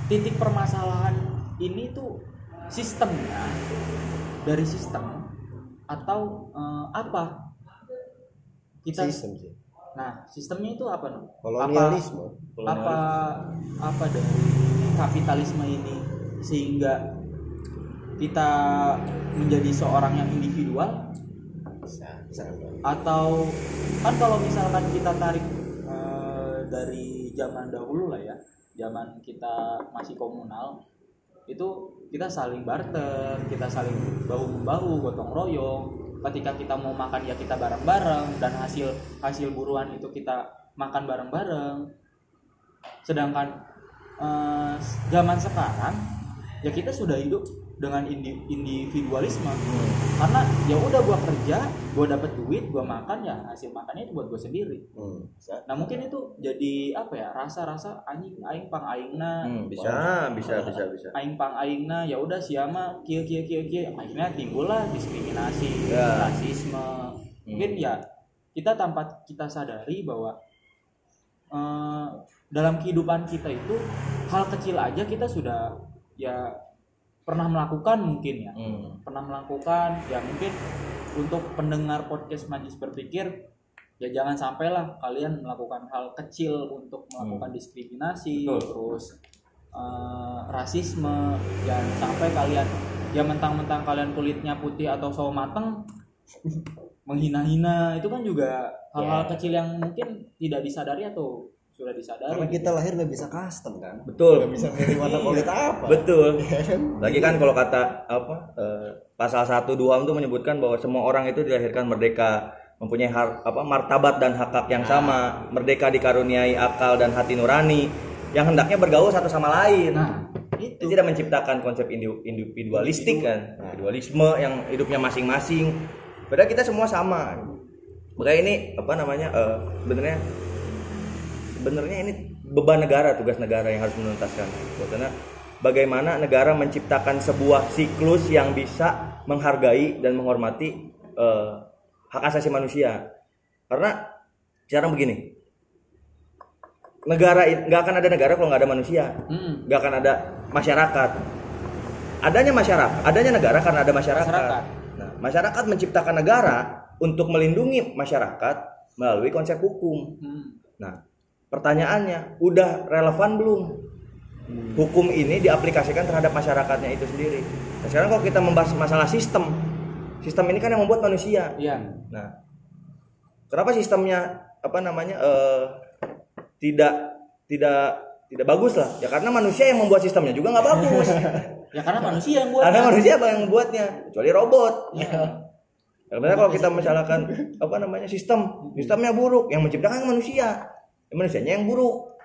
Speaker 3: titik permasalahan ini tuh sistemnya dari sistem atau eh, apa? Kita
Speaker 2: sistem sih.
Speaker 3: Nah sistemnya itu apa no?
Speaker 2: kolonialisme.
Speaker 3: Apa apa dari kapitalisme ini sehingga kita menjadi seorang yang individual?
Speaker 2: Bisa bisa
Speaker 3: atau kan kalau misalkan kita tarik eh, dari zaman dahulu lah ya zaman kita masih komunal itu kita saling barter kita saling bahu membahu gotong royong. Ketika kita mau makan ya kita bareng-bareng. Dan hasil hasil buruan itu kita makan bareng-bareng. Sedangkan eh, zaman sekarang ya kita sudah hidup dengan indi- individualisme. Karena ya udah gua kerja gua dapat duit gua makan ya hasil makannya itu buat gua sendiri.
Speaker 2: Hmm, bisa.
Speaker 3: Nah mungkin itu jadi apa ya rasa-rasa anjing aing pang aingna.
Speaker 4: Hmm, bisa, bisa, bisa, bisa.
Speaker 3: aing pang aingna ya udah siapa kia kia kia kia akhirnya timbullah diskriminasi
Speaker 4: Ya.
Speaker 3: rasisme. Mungkin ya kita tanpa kita sadari bahwa eh, dalam kehidupan kita itu hal kecil aja kita sudah ya pernah melakukan mungkin ya
Speaker 4: Hmm.
Speaker 3: pernah melakukan ya mungkin untuk pendengar podcast Majis berpikir ya jangan sampailah kalian melakukan hal kecil untuk melakukan diskriminasi
Speaker 4: Betul.
Speaker 3: terus eh, rasisme jangan sampai kalian ya mentang-mentang kalian kulitnya putih atau sawo mateng menghina-hina itu kan juga hal-hal
Speaker 2: Ya.
Speaker 3: kecil yang mungkin tidak disadari atau sudah disadari
Speaker 2: karena kita lahir nggak bisa custom kan
Speaker 4: Betul.
Speaker 2: nggak bisa milih warna kulit apa
Speaker 4: Betul.
Speaker 2: Ya kan?
Speaker 4: Lagi kan kalau kata apa eh, pasal 1 Duham itu menyebutkan bahwa semua orang itu dilahirkan merdeka, mempunyai har, apa martabat dan hak hak yang sama, merdeka dikaruniai akal dan hati nurani yang hendaknya bergaul satu sama lain.
Speaker 3: nah itu
Speaker 4: tidak menciptakan konsep individualistik kan, individualisme yang hidupnya masing-masing. Padahal kita semua sama. Makanya ini apa namanya eh, sebenarnya sebenarnya ini beban negara, tugas negara yang harus menuntaskan. Karena bagaimana negara menciptakan sebuah siklus yang bisa menghargai dan menghormati eh, hak asasi manusia. Karena sekarang begini, negara nggak akan ada negara kalau nggak ada manusia
Speaker 3: Hmm,
Speaker 4: nggak akan ada masyarakat. Adanya masyarakat, adanya negara karena ada masyarakat.
Speaker 3: Masyarakat.
Speaker 4: Nah, masyarakat menciptakan negara untuk melindungi masyarakat melalui konsep hukum.
Speaker 3: hmm.
Speaker 4: Nah, pertanyaannya, udah relevan belum? Hukum ini diaplikasikan terhadap masyarakatnya itu sendiri. Nah, sekarang kalau kita membahas masalah sistem, sistem ini kan yang membuat manusia.
Speaker 3: Iya.
Speaker 4: Nah, kenapa sistemnya apa namanya eh, tidak tidak tidak bagus lah? Ya karena manusia yang membuat sistemnya juga nggak bagus.
Speaker 3: ya karena manusia yang buat
Speaker 4: karena manusia apa yang membuatnya? Kecuali robot.
Speaker 3: Iya.
Speaker 4: Sebenarnya kalau kita misalkan apa namanya sistem, sistemnya buruk, yang menciptakan manusia, Ya, manusianya yang buruk,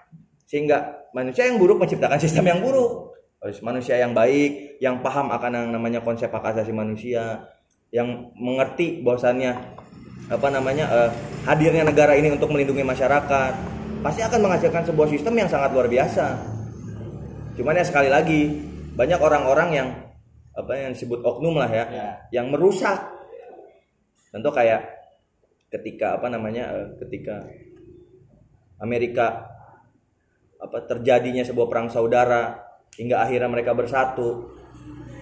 Speaker 4: sehingga manusia yang buruk menciptakan sistem yang buruk. Harus manusia yang baik, yang paham akan yang namanya konsep hak asasi manusia, yang mengerti bahwasannya apa namanya eh, hadirnya negara ini untuk melindungi masyarakat, pasti akan menghasilkan sebuah sistem yang sangat luar biasa. Cuman ya sekali lagi banyak orang-orang yang apa yang disebut oknum lah ya,
Speaker 3: Ya.
Speaker 4: yang merusak. Tentu kayak ketika apa namanya eh, ketika Amerika apa terjadinya sebuah perang saudara hingga akhirnya mereka bersatu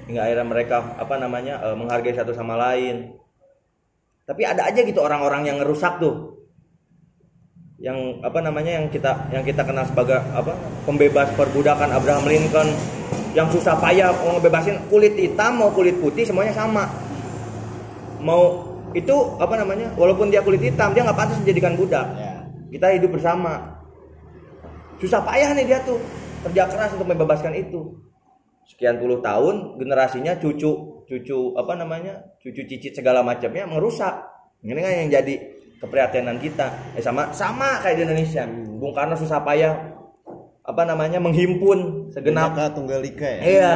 Speaker 4: hingga akhirnya mereka apa namanya eh, menghargai satu sama lain. Tapi ada aja gitu orang-orang yang ngerusak tuh. Yang apa namanya yang kita yang kita kenal sebagai apa pembebas perbudakan Abraham Lincoln. Yang susah payah mau ngebebasin kulit hitam mau kulit putih semuanya sama. Mau itu apa namanya walaupun dia kulit hitam dia nggak pantas dijadikan budak kita hidup bersama. Susah payah nih dia tuh kerja keras untuk membebaskan itu. Sekian puluh tahun generasinya cucu cucu apa namanya? Cucu cicit segala macamnya merusak. Ini kan yang jadi keprihatinan kita. Eh sama sama kayak di Indonesia. Bung Karno susah payah apa namanya menghimpun segenap
Speaker 2: Bineka Tunggal Ika ya?
Speaker 4: Iya.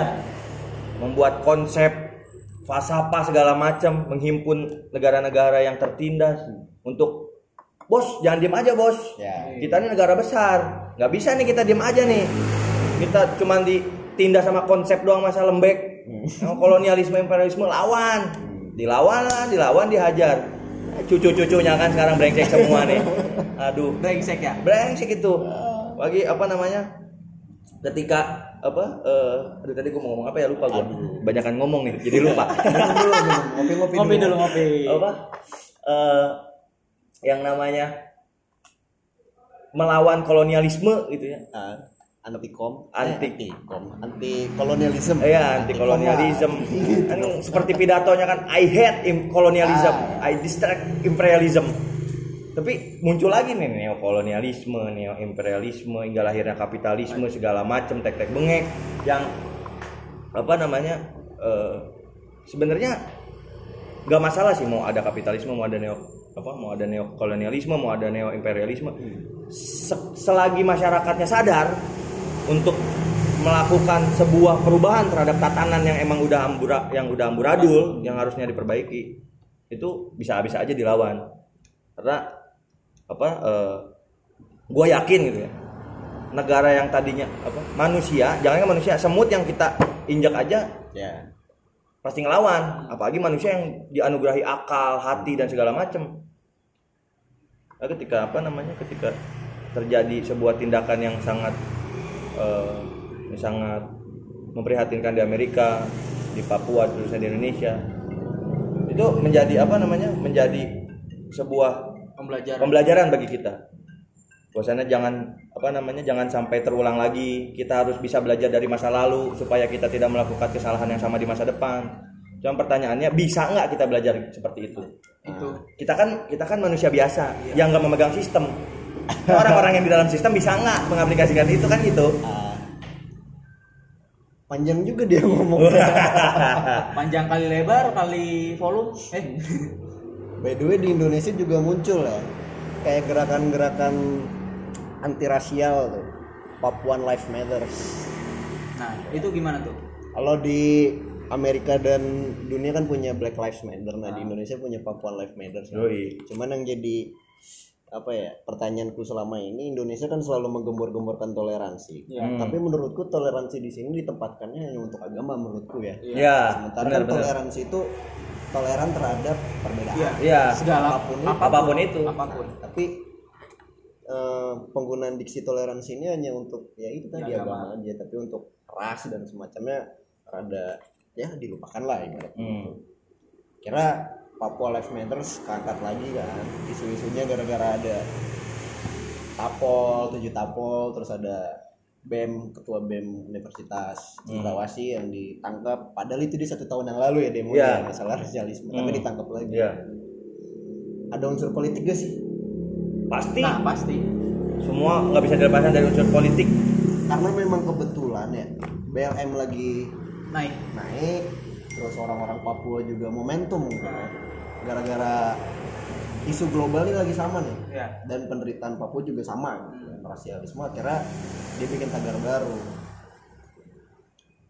Speaker 4: Membuat konsep falsafah segala macam, menghimpun negara-negara yang tertindas untuk bos jangan diem aja bos.
Speaker 2: Ya.
Speaker 4: Kita ini negara besar, nggak bisa nih kita diem aja nih. Kita cuma ditindas sama konsep doang masa lembek. Sama kolonialisme imperialisme lawan, dilawan lah, dilawan dihajar. Cucu-cucunya kan sekarang brengsek semua nih. Aduh.
Speaker 3: Brengsek ya?
Speaker 4: Brengsek itu. Lagi apa namanya? Ketika apa eh aduh tadi gue mau ngomong apa ya? Lupa gue banyakan ngomong nih jadi lupa.
Speaker 2: Minum dulu, minum. Ngopi-ngopi
Speaker 3: ngopi dulu ngopi.
Speaker 4: Apa? Eh yang namanya melawan kolonialisme gitu ya.
Speaker 2: Ah, anti kom
Speaker 4: Anti-
Speaker 2: anti kom anti kolonialisme
Speaker 4: Iya, anti kolonialisme. Kan seperti pidatonya kan I hate im- kolonialism, I distract imperialism. Tapi muncul lagi nih neokolonialisme, neo-imperialisme hingga lahirnya kapitalisme segala macam tek-tek bengek yang apa namanya eh, sebenarnya nggak masalah sih mau ada kapitalisme mau ada neo apa mau ada neokolonialisme mau ada neo imperialisme Se- selagi masyarakatnya sadar untuk melakukan sebuah perubahan terhadap tatanan yang emang udah ambura yang udah amburadul yang harusnya diperbaiki itu bisa bisa aja dilawan. Karena apa gue yakin gitu ya negara yang tadinya apa manusia jangan manusia semut yang kita injak aja
Speaker 2: ya
Speaker 4: pasti ngelawan. Apalagi manusia yang dianugerahi akal hati dan segala macam nah, ketika apa namanya ketika terjadi sebuah tindakan yang sangat eh, yang sangat memprihatinkan di Amerika di Papua terusnya di Indonesia itu menjadi apa namanya menjadi sebuah
Speaker 3: pembelajaran.
Speaker 4: pembelajaran bagi kita bahwasannya jangan apa namanya jangan sampai terulang lagi. Kita harus bisa belajar dari masa lalu supaya kita tidak melakukan kesalahan yang sama di masa depan. Cuma pertanyaannya bisa nggak kita belajar seperti itu?
Speaker 3: Itu.
Speaker 4: Kita kan kita kan manusia biasa yang nggak memegang sistem. Orang-orang yang di dalam sistem bisa nggak mengaplikasikan itu? Kan gitu.
Speaker 2: Ah. panjang juga dia ngomong.
Speaker 3: Panjang kali lebar kali volume eh.
Speaker 2: By the way di Indonesia juga muncul ya kayak gerakan-gerakan anti rasial tuh Papuan Life Matters.
Speaker 3: Nah itu gimana tuh?
Speaker 2: Kalau di Amerika dan dunia kan punya Black Lives Matter. Nah di Indonesia punya Papuan Life Matters.
Speaker 4: Yoi.
Speaker 2: cuman yang jadi apa ya pertanyaanku selama ini Indonesia kan selalu menggembor-gemborkan toleransi.
Speaker 3: Iya.
Speaker 4: Hmm.
Speaker 2: tapi menurutku toleransi di sini ditempatkannya hanya untuk agama menurutku ya.
Speaker 4: Ya
Speaker 2: sementara
Speaker 4: benar
Speaker 2: kan
Speaker 4: benar.
Speaker 2: toleransi itu toleran terhadap perbedaan.
Speaker 3: Iya.
Speaker 4: ya
Speaker 3: segala
Speaker 2: Apa pun itu.
Speaker 4: apa pun itu.
Speaker 3: Apa pun.
Speaker 2: Tapi eh, penggunaan diksi toleransi ini hanya untuk ya itu tadi
Speaker 3: Ya,
Speaker 2: agama aja tapi untuk ras dan semacamnya rada ya dilupakan lah ibarat
Speaker 4: Hmm.
Speaker 2: kira Papua Life Matters keangkat lagi kan isu-isunya gara-gara ada tapol tujuh tapol terus ada BEM ketua BEM Universitas Cendrawasih yang ditangkap padahal itu di satu tahun yang lalu ya demo
Speaker 4: Iya.
Speaker 2: masalah rasialisme tapi
Speaker 4: Hmm.
Speaker 2: ditangkap lagi
Speaker 4: ya
Speaker 2: ada unsur politik gak sih
Speaker 4: pasti.
Speaker 3: Nah pasti.
Speaker 4: Semua nggak bisa dilepaskan dari unsur politik.
Speaker 2: Karena memang kebetulan ya BLM lagi
Speaker 3: naik.
Speaker 2: naik terus orang-orang Papua juga momentum kan. gara-gara isu global ini lagi sama nih.
Speaker 3: Ya
Speaker 2: dan penderitaan Papua juga sama. Gitu. rasialisme akhirnya dia bikin tagar baru.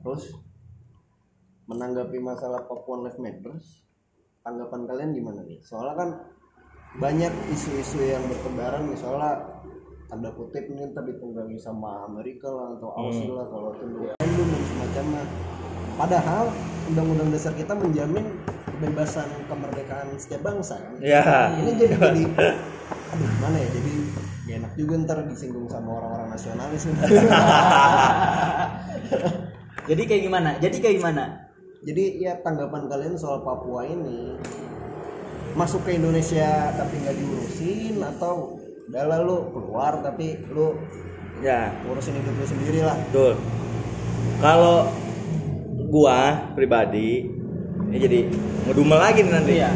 Speaker 2: Terus menanggapi masalah Papua Life Matters tanggapan kalian gimana nih? Soalnya kan banyak isu-isu yang bertebaran misalnya tanda kutip ini ntar ditunggangi sama Amerika lah atau Aussie lah kalau itu dan semacamnya. Padahal undang-undang dasar kita menjamin kebebasan kemerdekaan setiap bangsa. Kan
Speaker 4: ya
Speaker 2: ini jadi jadi aduh mana ya? Jadi gak enak juga ntar disinggung sama orang-orang nasionalis.
Speaker 3: Jadi kayak gimana? Jadi kayak gimana?
Speaker 2: Jadi ya tanggapan kalian soal Papua ini masuk ke Indonesia tapi nggak diurusin atau udah lah lu keluar tapi lu
Speaker 4: ya
Speaker 2: urusin hidup lu sendiri lah
Speaker 4: Betul. Kalau gua pribadi ini jadi ngedumel lagi nih nanti.
Speaker 3: iya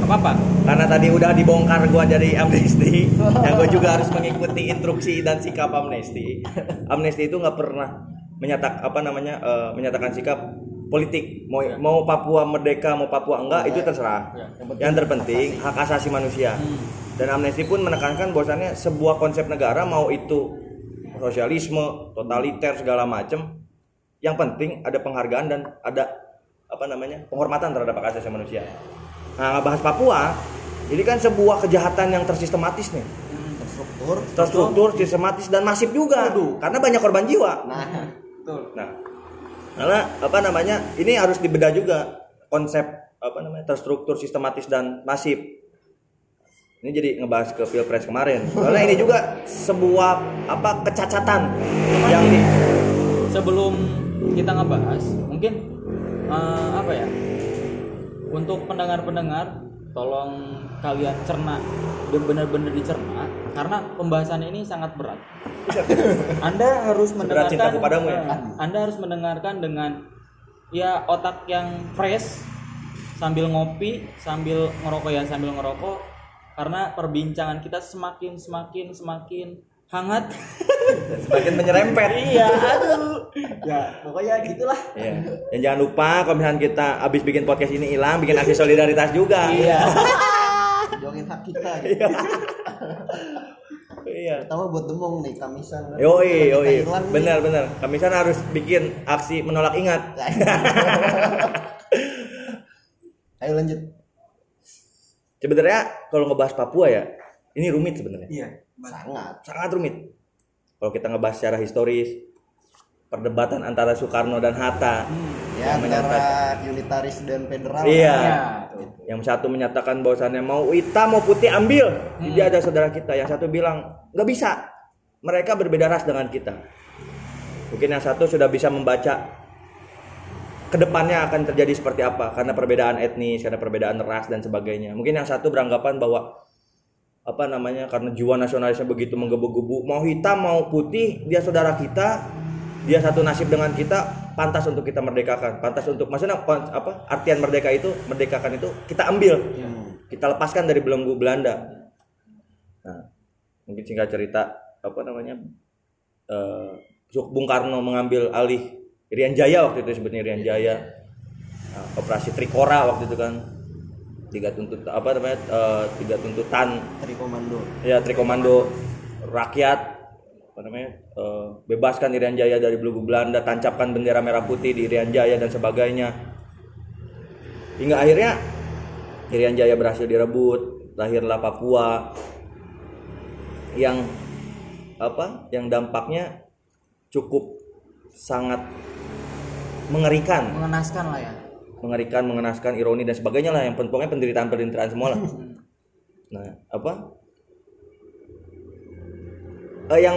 Speaker 3: apa apa
Speaker 4: Karena tadi udah dibongkar gua dari Amnesty, yang gua juga harus mengikuti instruksi dan sikap Amnesty. Amnesty itu nggak pernah menyatak apa namanya eh, menyatakan sikap politik. Mau mau Papua merdeka mau Papua enggak itu terserah. Yang terpenting hak asasi manusia. Dan Amnesty pun menekankan bahwasannya sebuah konsep negara mau itu sosialisme, totaliter segala macam yang penting ada penghargaan dan ada apa namanya penghormatan terhadap hak asasi manusia. Nah, ngebahas Papua, ini kan sebuah kejahatan yang tersistematis nih,
Speaker 2: terstruktur.
Speaker 4: Terstruktur, sistematis dan masif juga, karena banyak korban jiwa.
Speaker 2: nah
Speaker 3: betul.
Speaker 4: Nah, karena apa namanya ini harus dibedah juga konsep apa namanya terstruktur, sistematis dan masif. Ini jadi ngebahas ke pilpres kemarin. Soalnya ini juga sebuah apa kecacatan yang di
Speaker 3: sebelum kita ngebahas mungkin eh, apa ya untuk pendengar-pendengar tolong kalian cerna dan benar-benar dicerna karena pembahasan ini sangat berat anda harus mendengarkan
Speaker 4: ya?
Speaker 3: eh, anda harus mendengarkan dengan ya otak yang fresh sambil ngopi sambil ngerokok ya sambil ngerokok karena perbincangan kita semakin semakin semakin hangat
Speaker 4: Semakin menyerempet.
Speaker 3: iya aduh ya pokoknya gitulah
Speaker 4: Iya. Dan jangan lupa kalau misalnya kita habis bikin podcast ini hilang, bikin aksi solidaritas juga.
Speaker 3: iya
Speaker 2: Jongin hak kita gitu.
Speaker 4: Iya.
Speaker 2: Pertama buat demong nih kamisan kan.
Speaker 4: Yoi,
Speaker 2: Kalau kita
Speaker 4: yoi.
Speaker 2: hilang nih,
Speaker 4: Benar, benar. Kami sana harus bikin aksi menolak ingat.
Speaker 2: Ayo lanjut.
Speaker 4: Sebenarnya kalau ngebahas Papua ya, ini rumit sebenarnya.
Speaker 3: iya
Speaker 2: Sangat.
Speaker 4: Sangat rumit. Kalau kita ngebahas secara historis, perdebatan antara Soekarno dan Hatta.
Speaker 2: Ya
Speaker 4: Yang
Speaker 2: antara unitaris dan federal.
Speaker 4: Iya.
Speaker 3: ya.
Speaker 4: Yang satu menyatakan bahwasannya mau hitam mau putih ambil.
Speaker 3: Hmm.
Speaker 4: Dia ada saudara kita. Yang satu bilang nggak bisa. Mereka berbeda ras dengan kita. Mungkin yang satu sudah bisa membaca ke depannya akan terjadi seperti apa karena perbedaan etnis, karena perbedaan ras dan sebagainya. Mungkin yang satu beranggapan bahwa apa namanya karena jiwa nasionalisnya begitu menggebu-gebu mau hitam mau putih dia saudara kita dia satu nasib dengan kita pantas untuk kita merdekakan. Pantas untuk maksudnya apa artian merdeka itu merdekakan itu kita ambil. Kita lepaskan dari belenggu Belanda. Nah mungkin singkat cerita apa namanya eh, Bung Karno mengambil alih Irian Jaya waktu itu sebetulnya Irian Jaya. Nah, operasi Trikora waktu itu kan tiga tuntut apa namanya eh, tiga tuntutan.
Speaker 2: Tri komando.
Speaker 4: ya Trikomando. Rakyat apa namanya eh, bebaskan Irian Jaya dari belenggu Belanda tancapkan bendera merah putih di Irian Jaya dan sebagainya. Hingga akhirnya Irian Jaya berhasil direbut lahirlah Papua. Yang apa yang dampaknya cukup sangat mengerikan.
Speaker 3: Mengenaskan lah ya
Speaker 4: mengerikan, mengenaskan, ironi dan sebagainya lah yang pokoknya penderitaan-penderitaan semua lah. Nah, apa? Eh, yang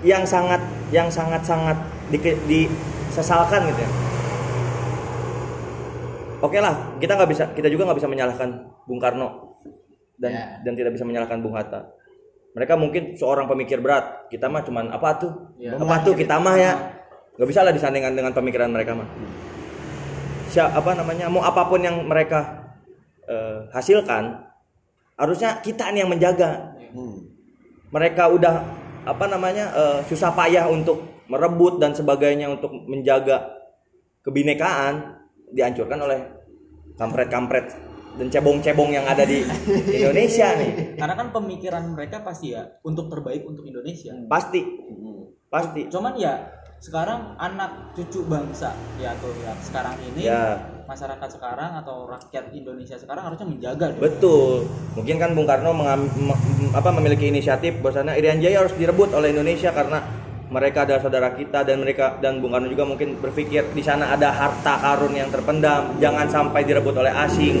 Speaker 4: yang sangat yang sangat sangat di, disesalkan gitu ya. Oke lah, kita nggak bisa, kita juga nggak bisa menyalahkan Bung Karno dan
Speaker 3: Ya.
Speaker 4: dan tidak bisa menyalahkan Bung Hatta. Mereka mungkin seorang pemikir berat, kita mah cuman apa tuh?
Speaker 3: Ya.
Speaker 4: Apa tuh kita mah ya? Nggak bisa lah disandingkan dengan pemikiran mereka mah apa namanya mau apa pun yang mereka eh, hasilkan harusnya kita nih yang menjaga.
Speaker 2: Hmm.
Speaker 4: mereka udah apa namanya eh, susah payah untuk merebut dan sebagainya untuk menjaga kebinekaan dihancurkan oleh kampret-kampret dan cebong-cebong yang ada di Indonesia nih.
Speaker 3: Karena kan pemikiran mereka pasti ya untuk terbaik untuk Indonesia.
Speaker 4: Pasti. Pasti.
Speaker 3: Cuman ya sekarang anak cucu bangsa ya atau ya sekarang ini
Speaker 4: Ya.
Speaker 3: masyarakat sekarang atau rakyat Indonesia sekarang harusnya menjaga dong.
Speaker 4: Betul. Mungkin kan Bung Karno mengam- me- apa memiliki inisiatif bahwasanya Irian Jaya harus direbut oleh Indonesia karena mereka adalah saudara kita dan mereka dan Bung Karno juga mungkin berpikir di sana ada harta karun yang terpendam, jangan sampai direbut oleh asing.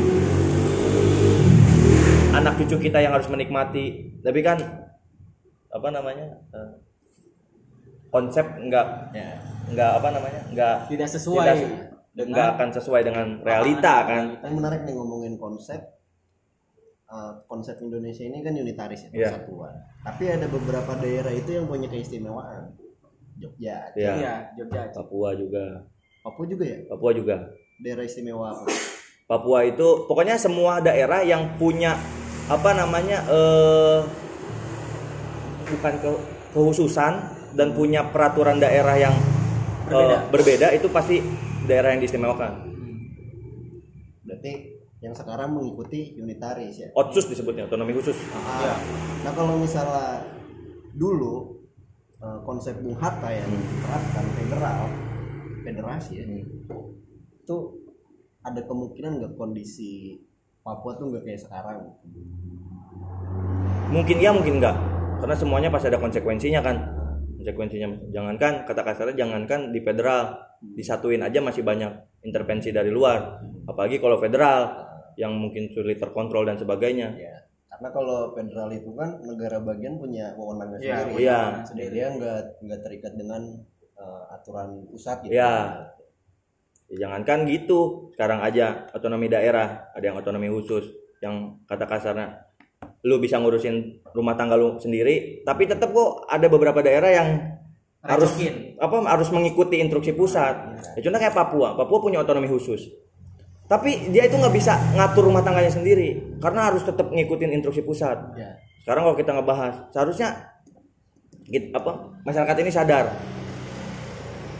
Speaker 4: Anak cucu kita yang harus menikmati. Tapi kan apa namanya? eh, konsep enggak
Speaker 2: Ya.
Speaker 4: enggak apa namanya? enggak
Speaker 3: tidak sesuai
Speaker 4: tidak-
Speaker 3: dengan
Speaker 4: enggak akan sesuai dengan realita kan.
Speaker 2: Yang menarik nih ngomongin konsep. Uh, konsep Indonesia ini kan unitaris ya,
Speaker 4: Iya.
Speaker 2: persatuan. Tapi ada beberapa daerah itu yang punya keistimewaan. Jogja,
Speaker 4: Iya.
Speaker 3: iya Jogja
Speaker 4: Papua juga.
Speaker 2: Papua juga ya.
Speaker 4: Papua juga.
Speaker 2: Daerah istimewa apa?
Speaker 4: Papua itu pokoknya semua daerah yang punya apa namanya eh bukan ke, kekhususan dan punya peraturan daerah yang eh,
Speaker 3: Berbeda.
Speaker 4: berbeda itu pasti daerah yang diistimewakan.
Speaker 2: Berarti yang sekarang mengikuti unitaris ya.
Speaker 4: Otsus disebutnya otonomi khusus.
Speaker 2: Ah, Nah kalau misalnya dulu eh, konsep Bung Hatta yang diterapkan federal, federasi ya, itu ada kemungkinan nggak kondisi Papua tuh nggak kayak sekarang?
Speaker 4: Mungkin iya mungkin enggak. Karena semuanya pasti ada konsekuensinya kan. Konsekuensinya jangankan kata kasarnya jangankan di federal disatuin aja masih banyak intervensi dari luar. Apalagi kalau federal yang mungkin sulit terkontrol dan sebagainya.
Speaker 2: Ya, karena kalau federal itu kan negara bagian punya wewenangnya
Speaker 3: Iya,
Speaker 2: sendiri.
Speaker 4: Iya.
Speaker 2: Dia nggak nggak terikat dengan eh, aturan pusat gitu.
Speaker 4: Ya. Ya, jangankan gitu, sekarang aja otonomi daerah, ada yang otonomi khusus, yang kata kasarnya lu bisa ngurusin rumah tangga lu sendiri, tapi tetap kok ada beberapa daerah yang harus apa harus mengikuti instruksi pusat. Ya, contoh kayak Papua, Papua punya otonomi khusus. Tapi dia itu nggak bisa ngatur rumah tangganya sendiri karena harus tetap ngikutin instruksi pusat.
Speaker 3: Ya.
Speaker 4: Sekarang kalau kita ngebahas, seharusnya git- apa masyarakat ini sadar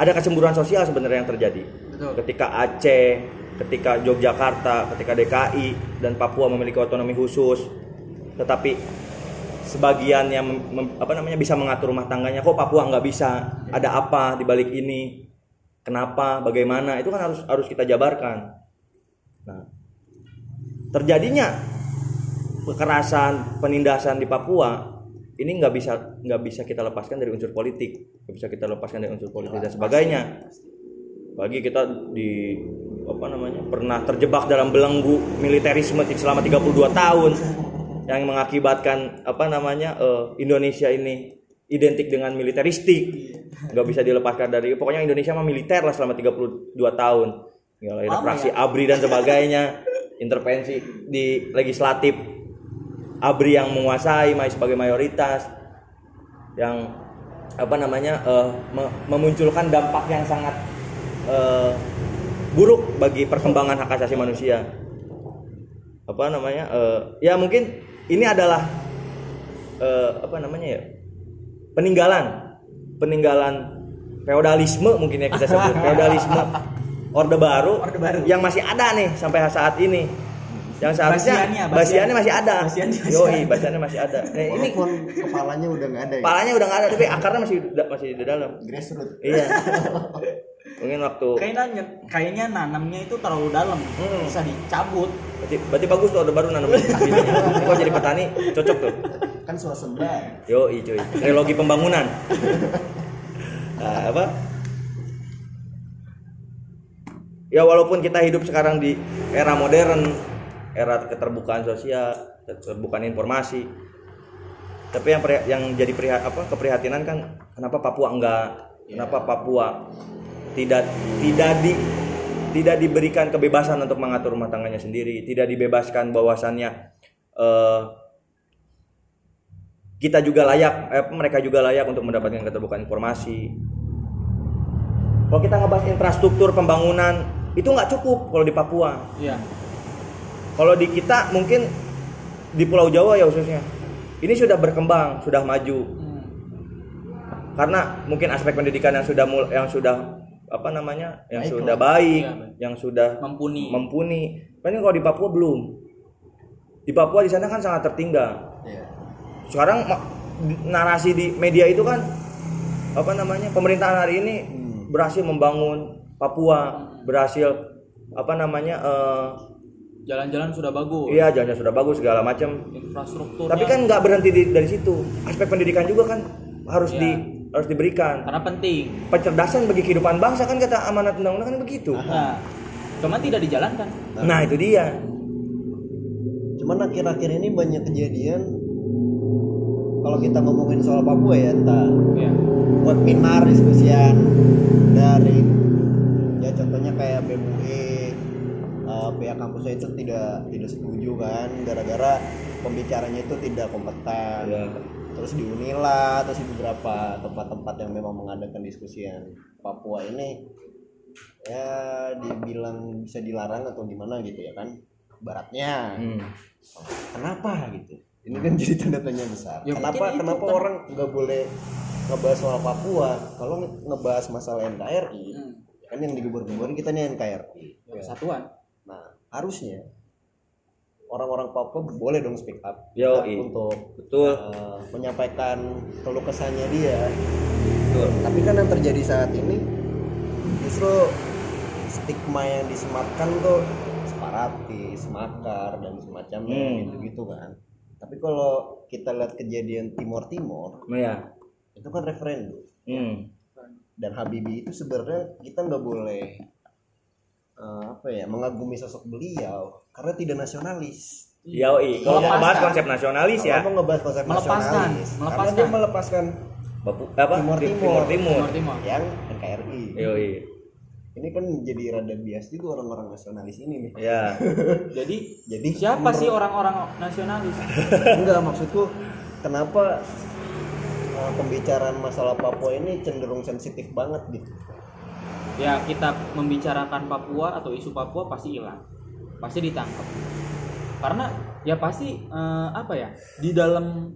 Speaker 4: ada kecemburuan sosial sebenarnya yang terjadi.
Speaker 3: Betul.
Speaker 4: Ketika Aceh, ketika Yogyakarta, ketika DKI dan Papua memiliki otonomi khusus, tetapi sebagian yang mem- apa namanya bisa mengatur rumah tangganya, kok Papua nggak bisa? Ada apa di balik ini? Kenapa? Bagaimana? Itu kan harus harus kita jabarkan. Nah, terjadinya kekerasan, penindasan di Papua ini nggak bisa nggak bisa kita lepaskan dari unsur politik, nggak bisa kita lepaskan dari unsur politik dan sebagainya. Bagi kita di apa namanya pernah terjebak dalam belenggu militerisme selama 32 tahun yang mengakibatkan apa namanya eh, Indonesia ini identik dengan militeristik. Nggak bisa dilepaskan dari pokoknya Indonesia mah militer lah selama 32 tahun. Ya lahir
Speaker 3: Lama
Speaker 4: fraksi ABRI dan sebagainya intervensi di legislatif ABRI yang menguasai sebagai mayoritas yang apa namanya me- memunculkan dampak yang sangat eh, buruk bagi perkembangan hak asasi manusia. Apa namanya eh, ya mungkin ini adalah eh, apa namanya ya peninggalan peninggalan feodalisme mungkin ya kita sebut feodalisme orde baru,
Speaker 3: Orde Baru.
Speaker 4: yang masih ada nih sampai saat ini yang seharusnya
Speaker 3: Basiannya,
Speaker 4: basiannya,
Speaker 3: basian.
Speaker 4: masih ada
Speaker 3: Basiannya masih
Speaker 4: yoi
Speaker 3: ada.
Speaker 4: basiannya masih ada nah, ini
Speaker 2: Walaupun kepalanya udah nggak ada ya.
Speaker 4: kepalanya udah nggak ada tapi akarnya masih masih di dalam
Speaker 2: Grassroots.
Speaker 4: iya mungkin waktu
Speaker 3: Kayaknya kayaknya nanamnya itu terlalu dalam.
Speaker 4: Hmm.
Speaker 3: Bisa dicabut.
Speaker 4: berarti, berarti bagus tuh orde baru nanam kok jadi petani cocok tuh
Speaker 2: Kan swasembada.
Speaker 4: Yo, cuy. Trilogi pembangunan. Nah, apa? Ya walaupun kita hidup sekarang di era modern, era keterbukaan sosial, keterbukaan informasi. Tapi yang yang jadi priha- apa keprihatinan kan kenapa Papua enggak? Kenapa Papua tidak tidak di tidak diberikan kebebasan untuk mengatur rumah tangganya sendiri, tidak dibebaskan bahwasannya eh, kita juga layak, eh, mereka juga layak untuk mendapatkan keterbukaan informasi. Kalau kita ngebahas infrastruktur pembangunan itu nggak cukup kalau di Papua.
Speaker 3: Iya.
Speaker 4: Kalau di kita mungkin di Pulau Jawa ya khususnya ini sudah berkembang, sudah maju.
Speaker 3: Hmm.
Speaker 4: Karena mungkin aspek pendidikan yang sudah mul- yang sudah apa namanya, yang
Speaker 2: Baik
Speaker 4: sudah
Speaker 2: lah.
Speaker 4: baik,
Speaker 3: baik.
Speaker 4: yang sudah
Speaker 3: Mumpuni.
Speaker 4: mumpuni. Kan kalau di Papua belum. Di Papua di sana kan sangat tertinggal.
Speaker 2: Iya.
Speaker 4: sekarang narasi di media itu kan apa namanya pemerintahan hari ini berhasil membangun Papua berhasil apa namanya eh,
Speaker 3: Jalan-jalan sudah bagus.
Speaker 4: iya jalannya sudah bagus segala macam
Speaker 3: Infrastruktur.
Speaker 4: tapi kan nggak berhenti di- dari situ aspek pendidikan juga kan harus
Speaker 3: Iya.
Speaker 4: di harus diberikan
Speaker 3: karena penting.
Speaker 4: pencerdasan bagi kehidupan bangsa kan kata amanat undang-undang kan begitu
Speaker 3: Nah, cuma tidak dijalankan.
Speaker 4: nah itu dia
Speaker 2: Cuman akhir-akhir ini banyak kejadian kalau kita ngomongin soal Papua ya entah
Speaker 3: Iya.
Speaker 2: buat pinar diskusian dari ya contohnya kayak BMUI eh, pihak kampusnya itu tidak tidak setuju kan gara-gara pembicaranya itu tidak kompeten
Speaker 4: Ya.
Speaker 2: Terus di Unila terus di beberapa tempat-tempat yang memang mengadakan diskusian Papua ini ya dibilang bisa dilarang atau gimana gitu ya kan baratnya
Speaker 4: Hmm.
Speaker 2: kenapa gitu ini kan jadi tanda tanya besar
Speaker 3: Ya,
Speaker 2: kenapa
Speaker 3: itu
Speaker 2: kenapa
Speaker 3: kan.
Speaker 2: orang nggak boleh ngebahas soal Papua kalau nge- ngebahas masalah NKRI
Speaker 3: Hmm.
Speaker 2: kan yang digebur-geburin kita nih NKRI
Speaker 3: Persatuan.
Speaker 2: nah harusnya orang-orang Papua boleh dong speak up.
Speaker 4: Yo,
Speaker 2: untuk
Speaker 4: betul.
Speaker 2: uh, menyampaikan keluh kesahnya dia.
Speaker 4: Betul.
Speaker 2: Tapi kan yang terjadi saat ini justru stigma yang disematkan tuh separatis, makar dan semacamnya
Speaker 4: Hmm.
Speaker 2: gitu-gitu kan. Tapi kalau kita lihat kejadian Timor Timor
Speaker 4: Nah, ya
Speaker 2: itu kan referendum.
Speaker 4: Hmm.
Speaker 2: dan Habibie itu sebenarnya kita nggak boleh eh, apa ya mengagumi sosok beliau karena tidak nasionalis.
Speaker 4: Yoi, kalau mau
Speaker 3: Melepaskan.
Speaker 4: bahas konsep nasionalis ya,
Speaker 2: Kalau mau ngebahas konsep
Speaker 3: Melepaskan,
Speaker 2: nasionalis, karena
Speaker 3: melepaskan.
Speaker 2: dia melepaskan
Speaker 4: Bapu- apa?
Speaker 2: Timur
Speaker 4: Tim-
Speaker 2: Timur.
Speaker 4: Timur Timur.
Speaker 3: Timur Timur.
Speaker 2: yang NKRI
Speaker 4: Yoi.
Speaker 2: ini kan jadi rada bias juga orang-orang nasionalis ini nih
Speaker 4: Ya.
Speaker 3: jadi
Speaker 2: jadi
Speaker 3: siapa sih orang-orang nasionalis
Speaker 2: enggak maksudku kenapa uh, pembicaraan masalah Papua ini cenderung sensitif banget gitu
Speaker 3: ya kita membicarakan Papua atau isu Papua pasti hilang pasti ditangkap karena ya pasti eh, apa ya di dalam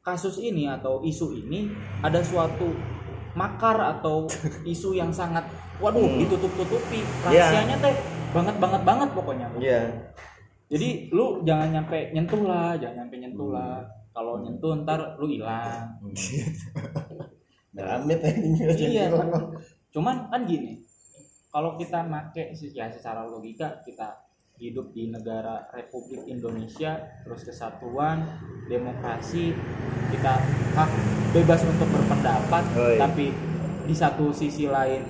Speaker 3: kasus ini atau isu ini ada suatu makar atau isu yang sangat waduh
Speaker 4: Hmm.
Speaker 3: ditutup-tutupi
Speaker 4: Ya.
Speaker 3: rahasianya teh banget banget banget pokoknya
Speaker 4: Iya.
Speaker 3: jadi lu jangan nyampe nyentuh lah jangan nyampe nyentuh lah kalau nyentuh ntar lu hilang
Speaker 2: Damit ini
Speaker 3: Iya. Cuman kan gini, kalau kita make ya secara logika kita hidup di negara Republik Indonesia, terus kesatuan, demokrasi, kita hak bebas untuk berpendapat,
Speaker 4: Oh, iya.
Speaker 3: tapi di satu sisi lain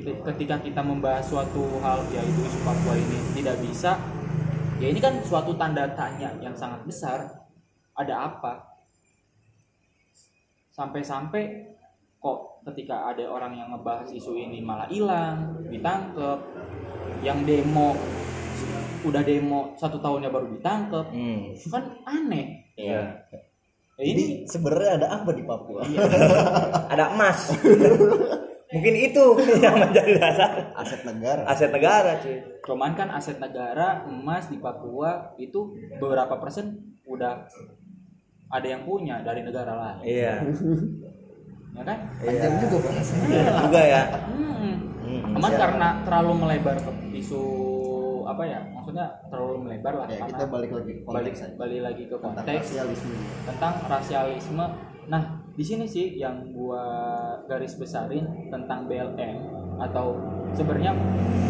Speaker 3: ketika kita membahas suatu hal yaitu isu Papua ini tidak bisa, ya ini kan suatu tanda tanya yang sangat besar. Ada apa? Sampai-sampai kok ketika ada orang yang ngebahas isu ini malah hilang, ditangkep, yang demo udah demo satu tahunnya baru ditangkep,
Speaker 4: Hmm.
Speaker 3: kan aneh.
Speaker 4: Iya.
Speaker 3: Ya, ini
Speaker 2: sebenarnya ada apa di Papua?
Speaker 4: Ada emas. Mungkin itu yang menjadi dasar
Speaker 2: Aset negara.
Speaker 4: aset negara, cuy.
Speaker 3: cuman kan aset negara emas di Papua itu beberapa persen udah ada yang punya dari negara lain,
Speaker 4: Iya.
Speaker 3: ya kan?
Speaker 2: Panjang juga bahasanya.
Speaker 4: Iya juga ya.
Speaker 3: Hmm.
Speaker 4: Hmm.
Speaker 3: Cuman karena terlalu melebar ke isu apa ya? Maksudnya terlalu melebar lah.
Speaker 2: Ya, kita balik lagi ke
Speaker 3: balik
Speaker 2: konteks aja.
Speaker 3: balik lagi ke
Speaker 2: Tentang
Speaker 3: konteks
Speaker 2: rasialisme.
Speaker 3: tentang rasialisme. Nah, di sini sih yang gua garis besarin tentang BLM atau sebenarnya